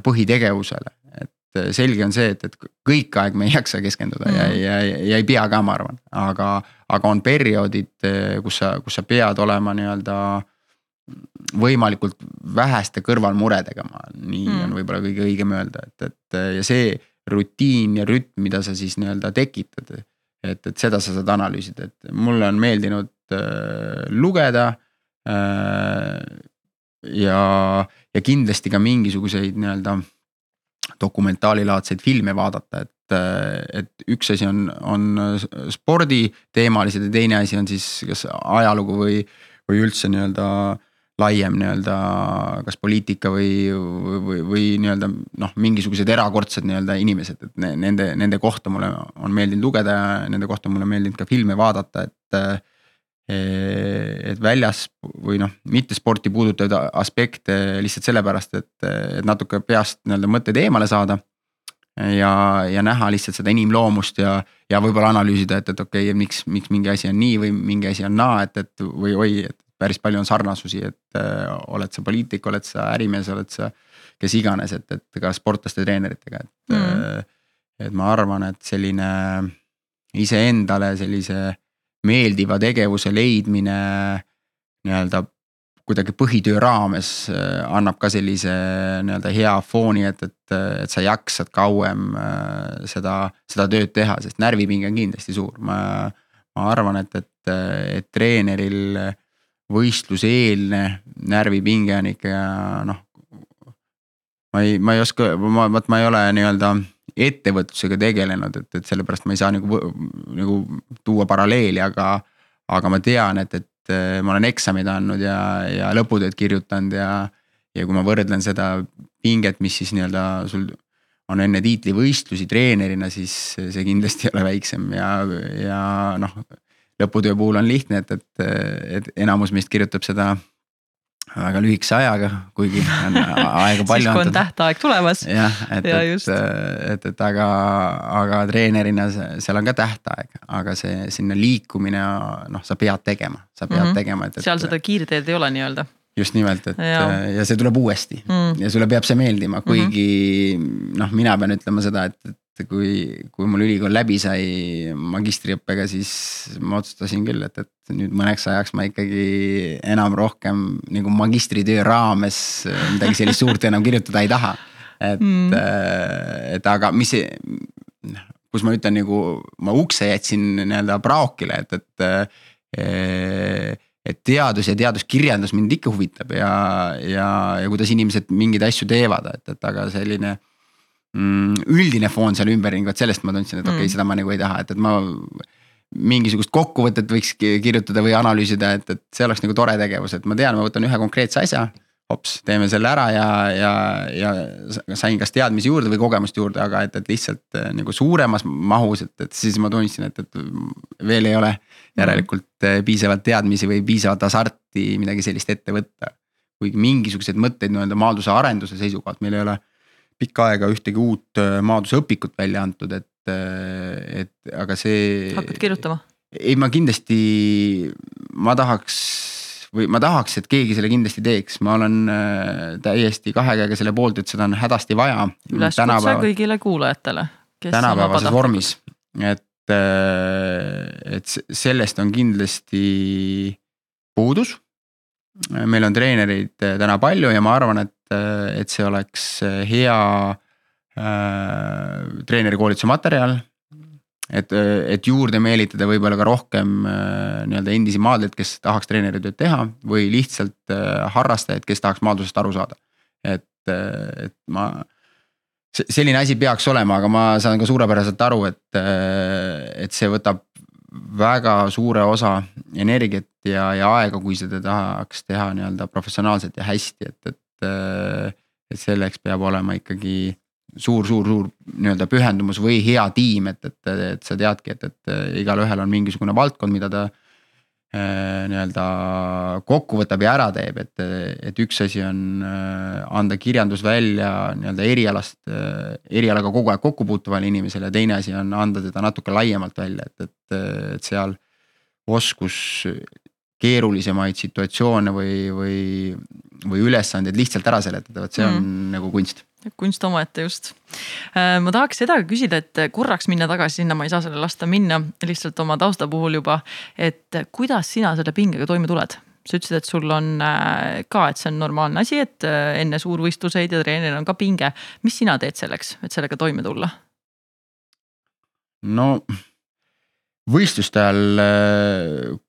põhitegevusele, et selge on see, et, et kõik aeg me ei jaksa keskenduda mm. ja, ja, ja ei pea ka, ma arvan, aga, aga on perioodid, kus sa, kus sa pead olema nii-öelda võimalikult väheste kõrvalmuredega, ma nii mm. on võib-olla kõige õigem öelda, et, et ja see rutiin ja rütm, mida sa siis nii-öelda tekitad. et, et seda sa saad analüüsida, et mulle on meeldinud äh, lugeda äh,. ja, ja kindlasti ka mingisuguseid nii-öelda dokumentaalilaadseid filme vaadata, et, et üks asi on, on sporditeemalised ja teine asi on siis kas ajalugu või, või üldse nii-öelda laiem nii-öelda kas poliitika või, või, või nii-öelda noh, mingisugused erakordsed nii-öelda inimesed, et nende, nende kohta mulle on meeldinud lugeda ja nende kohta mulle meeldinud ka filme vaadata, et et väljas või noh, mitte sporti puudutavaid aspekte lihtsalt sellepärast, et, et natuke peast nii-öelda mõtteid eemale saada. ja, ja näha lihtsalt seda inimloomust ja, ja võib-olla analüüsida, et, et okei okay,, miks, miks mingi asi on nii või mingi asi on naa, et, et või oi, et päris palju on sarnasusi, et äh, oled sa poliitik, oled sa ärimees, oled sa kes iganes, et, et ka sportlaste treeneritega, et mm.. et ma arvan, et selline iseendale sellise meeldiva tegevuse leidmine nii-öelda kuidagi põhitöö raames äh, annab ka sellise nii-öelda hea fooni, et, et, et sa jaksad kauem äh, seda, seda tööd teha, sest närvipinge on kindlasti suur, ma. ma arvan, et, et, et treeneril võistluseelne närvipinge on ikka noh. ma ei, ma ei oska, ma, vot ma ei ole nii-öelda ettevõtlusega tegelenud, et, et sellepärast ma ei saa nagu, nagu tuua paralleeli, aga. aga ma tean, et, et ma olen eksamid andnud ja, ja lõputööd kirjutanud ja. ja kui ma võrdlen seda pinget, mis siis nii-öelda sul on enne tiitlivõistlusi treenerina, siis see kindlasti ei ole väiksem ja, ja noh lõputöö puhul on lihtne, et, et, et enamus meist kirjutab seda väga lühikese ajaga, kuigi on aega palju antud. siis kui on tähtaeg tulemas. jah, et ja, et, et, et aga, aga treenerina seal on ka tähtaeg, aga see sinna liikumine, noh, sa pead tegema, sa pead mm -hmm. tegema, et, et. seal seda kiirteed ei ole nii-öelda just nimelt, et ja. ja see tuleb uuesti mm. ja sulle peab see meeldima, kuigi mm -hmm. noh, mina pean ütlema seda, et, et et kui, kui mul ülikool läbi sai magistriõppega, siis ma otsustasin küll, et, et nüüd mõneks ajaks ma ikkagi enam rohkem nagu magistritöö raames midagi sellist suurt enam kirjutada ei taha. et mm., et aga mis, kus ma ütlen nagu ma ukse jätsin nii-öelda praokile, et, et et teadus ja teaduskirjandus mind ikka huvitab ja, ja, ja kuidas inimesed mingeid asju teevad, et, et aga selline mm, üldine foon seal ümberringi, vot sellest ma tundsin, et okei okay, mm., seda ma nagu ei taha, et, et ma. Mingisugust kokkuvõtet võiks kirjutada või analüüsida, et, et see oleks nagu tore tegevus, et ma tean, ma võtan ühe konkreetse asja. hops, teeme selle ära ja, ja, ja sain kas teadmisi juurde või kogemust juurde, aga et, et lihtsalt äh, nagu suuremas mahus, et, et siis ma tundsin, et, et veel ei ole järelikult äh, piisavalt teadmisi või piisavalt hasarti midagi sellist ette võtta. kuigi mingisuguseid mõtteid nii-öelda maadluse arenduse seisukohalt meil ei ole pikka aega ühtegi uut äh, maadlusõpikut välja antud, et, et aga see. hakkad kirjutama? ei, ma kindlasti, ma tahaks või ma tahaks, et keegi selle kindlasti teeks, ma olen äh, täiesti kahe käega selle poolt, et seda on hädasti vaja. üleskutse kõigile kuulajatele. tänapäevases vormis, et, et sellest on kindlasti puudus. meil on treenereid täna palju ja ma arvan, et et, see oleks hea äh, treenerikoolituse materjal. et, et juurde meelitada võib-olla ka rohkem äh, nii-öelda endisi maadlejaid, kes tahaks treeneritööd teha või lihtsalt äh, harrastajaid, kes tahaks maadlusest aru saada. et, et ma selline asi peaks olema, aga ma saan ka suurepäraselt aru, et, et see võtab väga suure osa energiat ja, ja aega, kui seda tahaks teha nii-öelda professionaalselt ja hästi, et et, et selleks peab olema ikkagi suur-suur-suur nii-öelda pühendumus või hea tiim, et, et, et sa teadki, et, et igalühel on mingisugune valdkond, mida ta äh, nii-öelda kokku võtab ja ära teeb, et, et üks asi on äh, anda kirjandus välja nii-öelda erialast, äh, erialaga kogu aeg kokku puutuvale inimesele ja teine asi on anda teda natuke laiemalt välja, et, et, et seal oskus keerulisemaid situatsioone või, või, või ülesandeid lihtsalt ära seletada, vot see on mm. nagu kunst kunst omaette just. Äh, ma tahaks seda küsida, et korraks minna tagasi sinna, ma ei saa selle lasta minna lihtsalt oma tausta puhul juba. et kuidas sina selle pingega toime tuled? sa ütlesid, et sul on äh, ka, et see on normaalne asi, et äh, enne suurvõistluseid ja treeneril on ka pinge. mis sina teed selleks, et sellega toime tulla? no võistluste ajal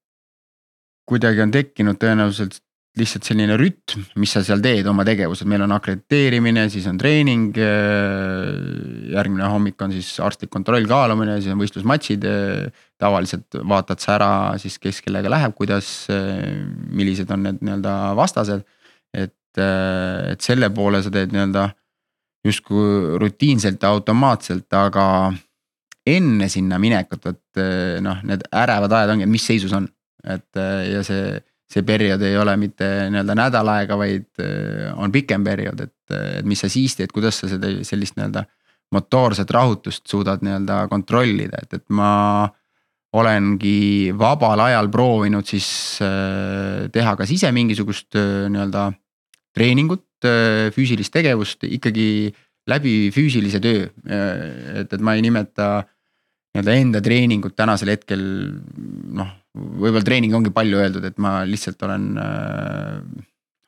kuidagi on tekkinud tõenäoliselt lihtsalt selline rütm, mis sa seal teed oma tegevused, meil on akrediteerimine, siis on treening. järgmine hommik on siis arstlik kontroll, kaalumine, siis on võistlusmatšid. tavaliselt vaatad sa ära siis, kes kellega läheb, kuidas, millised on need nii-öelda vastased. et, et selle poole sa teed nii-öelda justkui rutiinselt ja automaatselt, aga enne sinna minekut, et noh, need ärevad ajad ongi, mis seisus on et äh, ja see, see periood ei ole mitte nii-öelda nädal aega, vaid äh, on pikem periood, et, et mis sa siis teed, kuidas sa seda sellist nii-öelda motoorset rahutust suudad nii-öelda kontrollida, et, et ma olengi vabal ajal proovinud siis äh, teha kas ise mingisugust äh, nii-öelda treeningut, äh, füüsilist tegevust ikkagi läbi füüsilise töö. et, et ma ei nimeta nii-öelda enda treeningut tänasel hetkel noh, võib-olla treening ongi palju öeldud, et ma lihtsalt olen äh,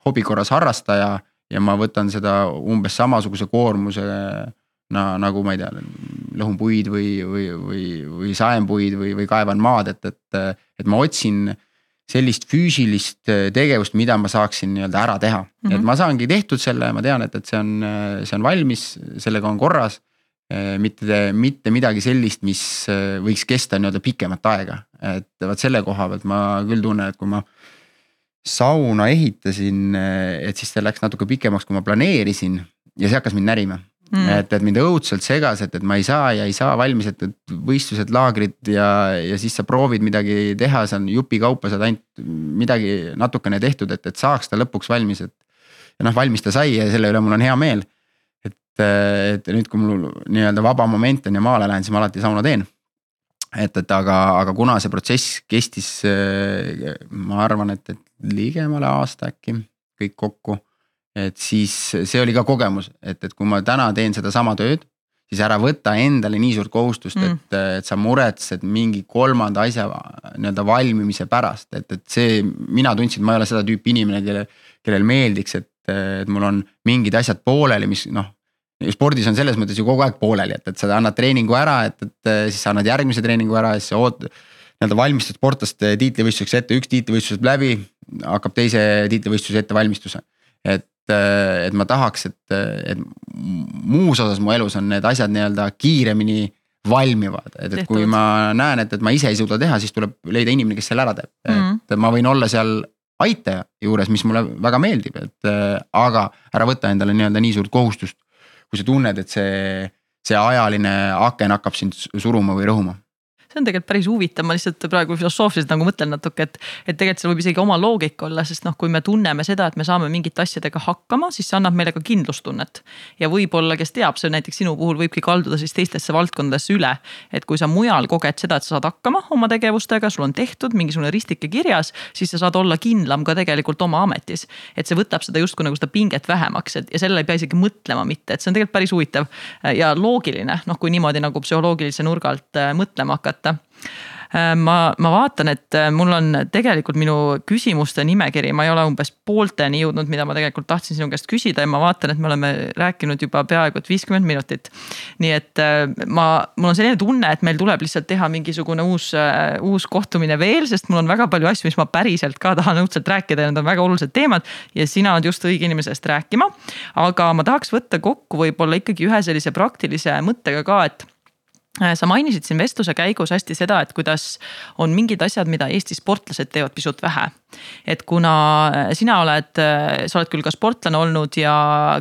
hobi korras harrastaja ja ma võtan seda umbes samasuguse koormuse na, nagu ma ei tea, lõhun puid või, või, või, või saen puid või, või kaevan maad, et, et, et ma otsin sellist füüsilist tegevust, mida ma saaksin nii-öelda ära teha mm, -hmm. et ma saangi tehtud selle, ma tean, et, et see on, see on valmis, sellega on korras mitte, mitte midagi sellist, mis äh, võiks kesta nii-öelda pikemat aega, et vot selle koha pealt ma küll tunnen, et kui ma sauna ehitasin, äh, et siis see läks natuke pikemaks, kui ma planeerisin ja see hakkas mind närima. Mm.. et, et mind õudselt segas, et, et ma ei saa ja ei saa valmis, et, et võistlused, laagrid ja, ja siis sa proovid midagi teha, see on jupikaupa saad ainult midagi natukene tehtud, et, et saaks ta lõpuks valmis, et. ja noh, valmis ta sai ja selle üle mul on hea meel et, nüüd, kui mul nii-öelda vaba moment on ja maale lähen, siis ma alati sauna teen. et, et aga, aga kuna see protsess kestis, ma arvan, et, et ligemale aasta äkki kõik kokku. et siis see oli ka kogemus, et, et kui ma täna teen sedasama tööd, siis ära võta endale nii suurt kohustust mm., et, et sa muretsed mingi kolmanda asja nii-öelda valmimise pärast, et, et see, mina tundsin, et ma ei ole seda tüüpi inimene, kelle, kellel meeldiks, et, et mul on mingid asjad pooleli, mis noh spordis on selles mõttes ju kogu aeg pooleli, et, et sa annad treeningu ära, et, et siis sa annad järgmise treeningu ära ja siis sa oot-. nii-öelda valmistad sportlast tiitlivõistluseks ette, üks tiitlivõistlus saab läbi, hakkab teise tiitlivõistluse ettevalmistuse. et, et ma tahaks, et, et muus osas mu elus on need asjad nii-öelda kiiremini valmivad, et, et kui ma näen, et, et ma ise ei suuda teha, siis tuleb leida inimene, kes selle ära teeb mm, -hmm. et ma võin olla seal aitaja juures, mis mulle väga meeldib, et aga ära võta endale nii-öelda nii suurt kohustust kui sa tunned, et see, see ajaline aken hakkab sind suruma või rõhuma see on tegelikult päris huvitav, ma lihtsalt praegu filosoofiliselt nagu mõtlen natuke, et. et tegelikult seal võib isegi oma loogika olla, sest noh, kui me tunneme seda, et me saame mingite asjadega hakkama, siis see annab meile ka kindlustunnet. ja võib-olla, kes teab, see näiteks sinu puhul võibki kalduda siis teistesse valdkondadesse üle. et kui sa mujal koged seda, et sa saad hakkama oma tegevustega, sul on tehtud mingisugune ristike kirjas, siis sa saad olla kindlam ka tegelikult oma ametis. et see võtab seda justkui nagu seda pinget vähemaks, et ja sellele ei pea isegi mõtlema mitte, et see on tegelikult päris huvitav ja loogiline, noh, kui niimoodi nagu psühholoogilise nurga alt äh, mõtlema hakata võtta äh, ma, ma vaatan, et äh, mul on tegelikult minu küsimuste nimekiri, ma ei ole umbes poolteni jõudnud, mida ma tegelikult tahtsin sinu käest küsida ja ma vaatan, et me oleme rääkinud juba peaaegu et viiskümmend minutit. nii et äh, ma, mul on selline tunne, et meil tuleb lihtsalt teha mingisugune uus, uus kohtumine veel, sest mul on väga palju asju, mis ma päriselt ka tahan õudselt rääkida ja need on väga olulised teemad. ja sina oled just õige inimene sellest rääkima. aga ma tahaks võtta kokku võib-olla ikkagi ühe sellise praktilise mõttega ka, et sa mainisid siin vestluse käigus hästi seda, et kuidas on mingid asjad, mida Eesti sportlased teevad pisut vähe. et kuna äh, sina oled, äh, sa oled küll ka sportlane olnud ja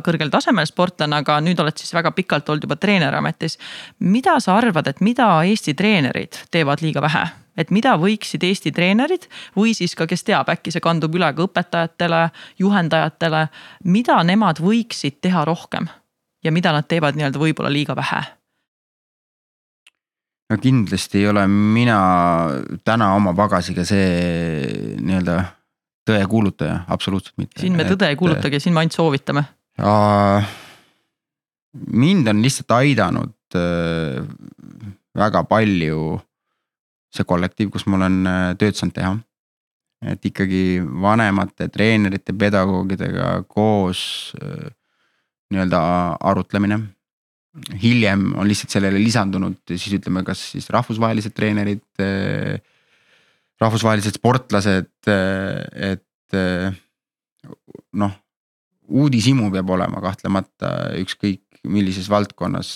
kõrgel tasemel sportlane, aga nüüd oled siis väga pikalt olnud juba treeneriametis. mida sa arvad, et mida Eesti treenerid teevad liiga vähe? et mida võiksid Eesti treenerid või siis ka, kes teab, äkki see kandub üle ka õpetajatele, juhendajatele, mida nemad võiksid teha rohkem ja mida nad teevad nii-öelda võib-olla liiga vähe no kindlasti ei ole mina täna oma pagasiga see nii-öelda tõe kuulutaja, absoluutselt mitte. siin me tõde ei kuulutagi, siin me ainult soovitame. mind on lihtsalt aidanud äh, väga palju see kollektiiv, kus ma olen äh, tööd saanud teha. et ikkagi vanemate treenerite, pedagoogidega koos äh, nii-öelda arutlemine hiljem on lihtsalt sellele lisandunud siis ütleme, kas siis rahvusvahelised treenerid, eh, rahvusvahelised sportlased, eh, et eh, noh, uudishimu peab olema kahtlemata ükskõik millises valdkonnas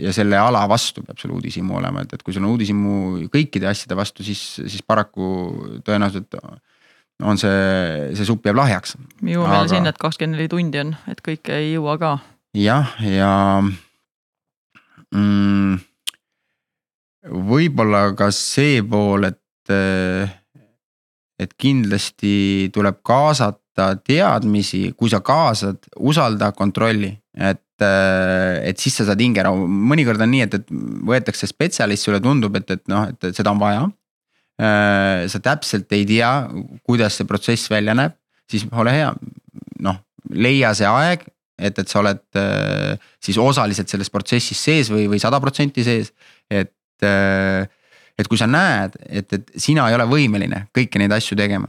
ja selle ala vastu peab sul uudishimu olema, et, et kui sul on uudishimu kõikide asjade vastu, siis, siis paraku tõenäoliselt on see, see supp jääb lahjaks. jõuame jälle sinna, et kakskümmend neli tundi on, et kõike ei jõua ka. jah, ja, ja mm,. võib-olla ka see pool, et, et kindlasti tuleb kaasata teadmisi, kui sa kaasad, usalda, kontrolli. et, et siis sa saad hingerahu, mõnikord on nii, et, et võetakse spetsialist, sulle tundub, et, et noh, et seda on vaja. Sa täpselt ei tea, kuidas see protsess välja näeb, siis ole hea, noh, leia see aeg, et, et sa oled äh, siis osaliselt selles protsessis sees või, või sada protsenti sees, et et kui sa näed, et, et sina ei ole võimeline kõiki neid asju tegema,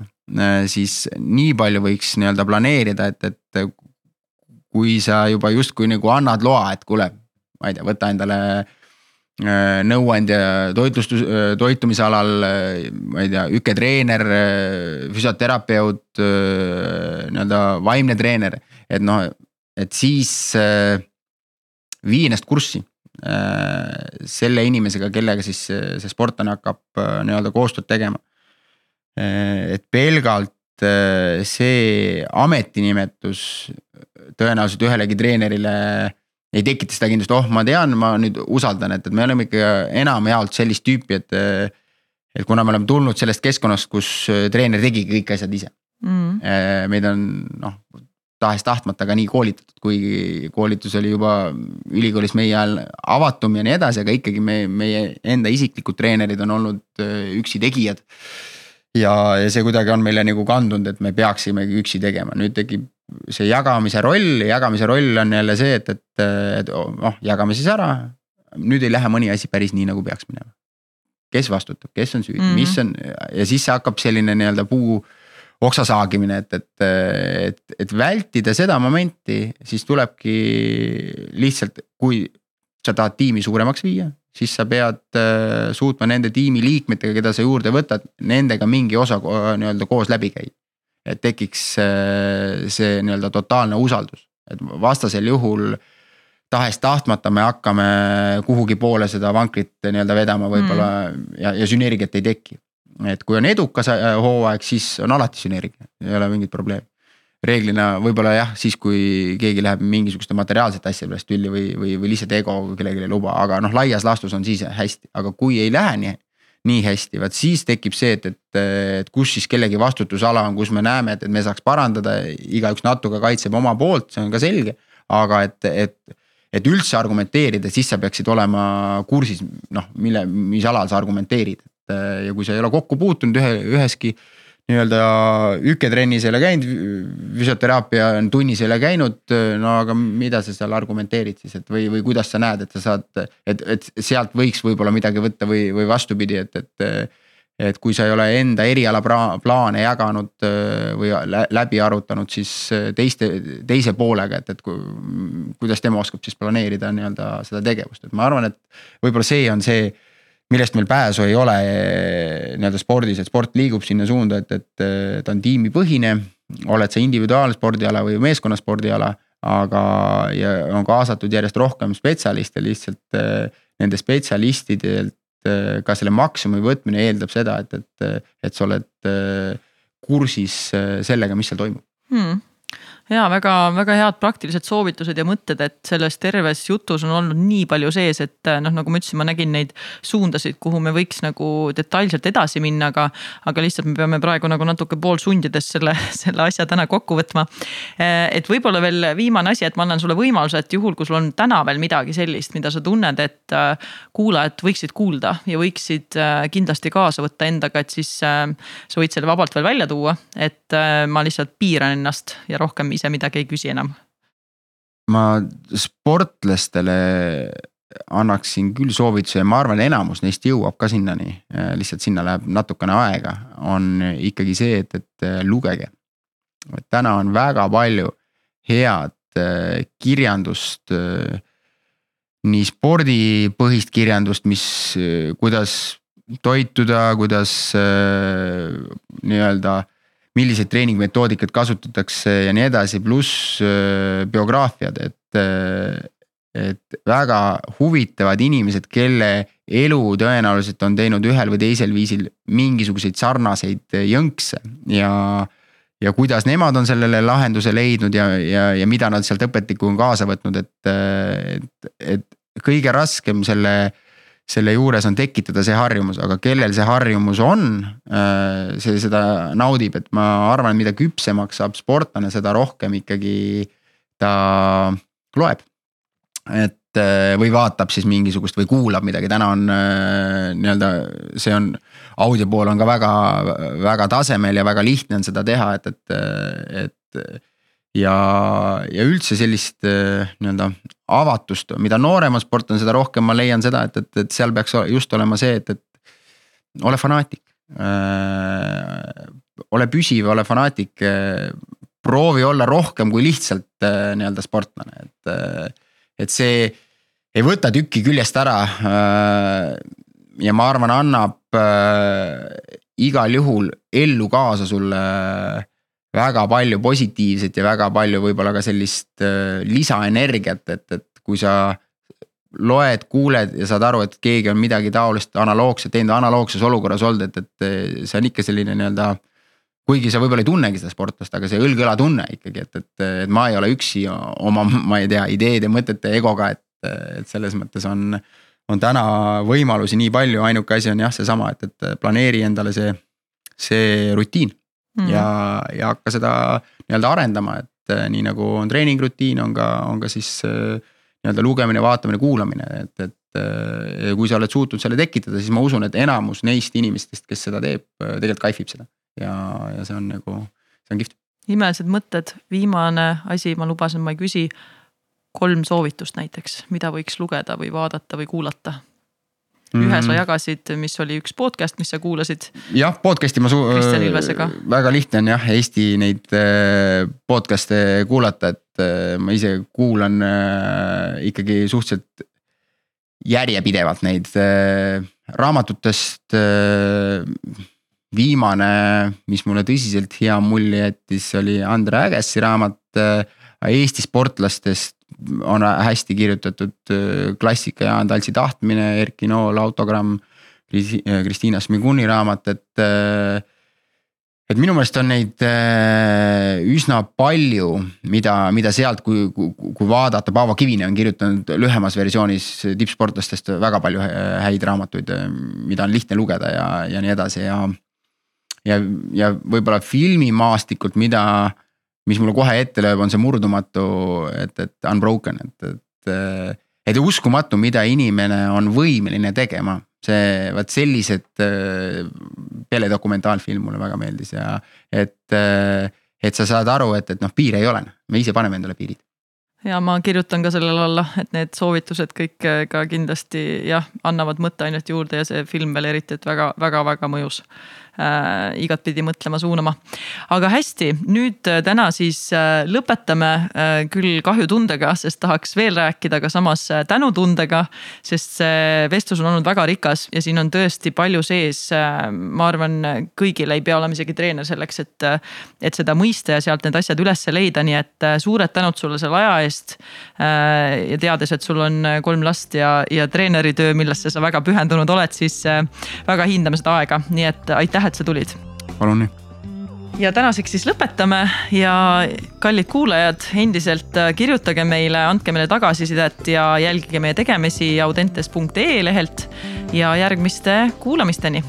siis nii palju võiks nii-öelda planeerida, et, et kui sa juba justkui nagu annad loa, et kuule, ma ei tea, võta endale äh, nõuandja toitlustus, äh, toitumise alal, äh, ma ei tea, üketreener, füsioterapeut, nii-öelda vaimne treener, et noh, et siis vii ennast kurssi selle inimesega, kellega siis see sportlane hakkab nii-öelda koostööd tegema. et pelgalt see ametinimetus tõenäoliselt ühelegi treenerile ei tekita seda kindlust, oh, ma tean, ma nüüd usaldan, et, et me oleme ikka enamjaolt sellist tüüpi, et. et kuna me oleme tulnud sellest keskkonnast, kus treener tegi kõik asjad ise mm.. meid on noh, tahes-tahtmata ka nii koolitatud, kuigi koolitus oli juba ülikoolis meie ajal avatum ja nii edasi, aga ikkagi me, meie enda isiklikud treenerid on olnud üksi tegijad. ja, ja see kuidagi on meile nagu kandunud, et me peaksimegi üksi tegema, nüüd tekib see jagamise roll, jagamise roll on jälle see, et, et, et noh, jagame siis ära. nüüd ei lähe mõni asi päris nii, nagu peaks minema. kes vastutab, kes on süüdi mm, -hmm. mis on ja siis hakkab selline nii-öelda puu oksa saagimine, et, et, et, et vältida seda momenti, siis tulebki lihtsalt, kui sa tahad tiimi suuremaks viia, siis sa pead äh, suutma nende tiimiliikmetega, keda sa juurde võtad, nendega mingi osa nii-öelda koos läbi käia et tekiks äh, see nii-öelda totaalne usaldus, et vastasel juhul tahes-tahtmata me hakkame kuhugi poole seda vankrit nii-öelda vedama võib-olla mm. ja, ja sünergiat ei teki. Et kui on edukas äh, hooaeg, siis on alati sünergia, ei ole mingit probleemi. reeglina võib-olla jah, siis kui keegi läheb mingisuguste materiaalsete asjade pärast tülli või, või, või lihtsalt ego kellelegi ei luba, aga noh, laias laastus on siis hästi, aga kui ei lähe nii nii hästi, vaat siis tekib see, et, et, et kus siis kellegi vastutusala on, kus me näeme, et, et me saaks parandada, igaüks natuke kaitseb oma poolt, see on ka selge. aga et, et, et üldse argumenteerida, siis sa peaksid olema kursis, noh, mille, mis alal sa argumenteerid, ja kui sa ei ole kokku puutunud ühe, üheski nii-öelda üketrennis ei ole käinud, füsioteraapia tunnis ei ole käinud, no aga mida sa seal argumenteerid siis, et või, või kuidas sa näed, et sa saad, et, et sealt võiks võib-olla midagi võtta või, või vastupidi, et, et. et kui sa ei ole enda eriala plaane jaganud või läbi arutanud, siis teiste, teise poolega, et, et kui, kuidas tema oskab siis planeerida nii-öelda seda tegevust, et ma arvan, et võib-olla see on see millest meil pääsu ei ole eh, nii-öelda spordis, et sport liigub sinna suunda, et, et ta on tiimipõhine. oled sa individuaalspordiala või meeskonnaspordiala, aga, ja on kaasatud järjest rohkem spetsialiste lihtsalt eh, nende spetsialistidelt eh, ka selle maksimumi võtmine eeldab seda, et, et, et sa oled kursis sellega, mis seal toimub hmm ja väga-väga head praktilised soovitused ja mõtted, et selles terves jutus on olnud nii palju sees, et noh, nagu ma ütlesin, ma nägin neid suundasid, kuhu me võiks nagu detailselt edasi minna, aga. aga lihtsalt me peame praegu nagu natuke poolsundides selle, selle asja täna kokku võtma. et võib-olla veel viimane asi, et ma annan sulle võimaluse, et juhul, kui sul on täna veel midagi sellist, mida sa tunned, et kuulajad võiksid kuulda ja võiksid kindlasti kaasa võtta endaga, et siis sa võid selle vabalt veel välja tuua, et ma lihtsalt piiran ennast ja rohkem ise midagi ei küsi enam? ma sportlastele annaksin küll soovituse ja ma arvan, enamus neist jõuab ka sinnani, lihtsalt sinna läheb natukene aega, on ikkagi see, et, et lugege. et täna on väga palju head äh, kirjandust, äh, nii spordipõhist kirjandust, mis, äh, kuidas toituda, kuidas nii-öelda milliseid treeningmetoodikat kasutatakse ja nii edasi, pluss äh, biograafiad, et. Äh, et väga huvitavad inimesed, kelle elu tõenäoliselt on teinud ühel või teisel viisil mingisuguseid sarnaseid jõnkse ja ja kuidas nemad on sellele lahenduse leidnud ja, ja, ja mida nad sealt õpetikku on kaasa võtnud, et, et, et kõige raskem selle selle juures on tekitada see harjumus, aga kellel see harjumus on, äh, see seda naudib, et ma arvan, mida küpsemaks saab sportlane, seda rohkem ikkagi ta loeb. et või vaatab siis mingisugust või kuulab midagi, täna on nii-öelda see on, audio pool on ka väga, väga tasemel ja väga lihtne on seda teha, et, et, et ja, ja üldse sellist nii-öelda avatust, mida noorem on sportlane, seda rohkem ma leian seda, et, et, et seal peaks just olema see, et, et ole fanaatik äh,. ole püsiv, ole fanaatik äh,, proovi olla rohkem kui lihtsalt nii-öelda sportlane, et, et see ei võta tükki küljest ära ja ma arvan, annab igal juhul ellu kaasa sulle väga palju positiivset ja väga palju võib-olla ka sellist äh, lisaenergiat, et, et kui sa loed, kuuled ja saad aru, et keegi on midagi taolist analoogset teinud, analoogses olukorras olnud, et, et see on ikka selline nii-öelda. kuigi sa võib-olla ei tunnegi seda sportlast, aga see õlg-õla tunne ikkagi, et, et, et ma ei ole üksi oma, ma ei tea, ideede, mõtete, egoga, et, et selles mõttes on. on täna võimalusi nii palju, ainuke asi on jah, seesama, et, et planeeri endale see, see rutiin mm. ja, ja hakka seda nii-öelda arendama, et nii nagu on treeningrutiin, on ka, on ka siis äh, nii-öelda lugemine, vaatamine, kuulamine, et, et äh, kui sa oled suutnud selle tekitada, siis ma usun, et enamus neist inimestest, kes seda teeb, äh, tegelikult kaifib seda ja, ja see on nagu, see on kihvt. imelised mõtted, viimane asi, ma lubasin, ma ei küsi. kolm soovitust näiteks, mida võiks lugeda või vaadata või kuulata mm -hmm. sa jagasid, mis oli üks podcast, mis sa kuulasid. jah, podcast'i ma su-. Kristjan Ilvesega. väga lihtne on jah, Eesti neid podcast'e kuulata, et Äh, ma ise kuulan äh, ikkagi suhteliselt järjepidevalt neid äh, raamatutest. viimane, mis mulle tõsiselt hea mulje jättis, oli Andre Ägessi raamat Eesti sportlastest on hästi kirjutatud klassika Jaan Taltsi tahtmine, Erki Nool autogramm. Kristiina Smiguni raamat, et et minu meelest on neid äh, üsna palju, mida, mida sealt, kui, kui vaadata, Paavo Kivine on kirjutanud lühemas versioonis tippsportlastest väga palju häid raamatuid, mida on lihtne lugeda ja, ja nii edasi ja. ja, ja võib-olla filmimaastikult, mida, mis mulle kohe ette lööb, on see murdumatu, et, et unbroken, et, et. et uskumatu, mida inimene on võimeline tegema. see, vot sellised äh, teledokumentaalfilm mulle väga meeldis ja et, äh, et sa saad aru, et, et noh, piire ei ole, me ise paneme endale piirid. ja ma kirjutan ka sellele alla, et need soovitused kõik äh, ka kindlasti jah, annavad mõtteainet juurde ja see film veel eriti, et väga-väga-väga mõjus äh, igatpidi mõtlema suunama. aga hästi, nüüd äh, täna siis äh, lõpetame äh, küll kahjutundega, sest tahaks veel rääkida, aga samas äh, tänutundega. sest see vestlus on olnud väga rikas ja siin on tõesti palju sees äh,. ma arvan, kõigil ei pea olema isegi treener selleks, et, äh, et seda mõista ja sealt need asjad üles leida, nii et suured tänud sulle selle aja eest äh,. ja teades, et sul on kolm last ja, ja treeneritöö, millesse sa väga pühendunud oled, siis äh, väga hindame seda aega, nii et aitäh et sa tulid. palun nii ja tänaseks siis lõpetame ja kallid kuulajad, endiselt äh, kirjutage meile, andke meile tagasisidet ja jälgige meie tegemisi audentes.ee lehelt ja järgmiste kuulamisteni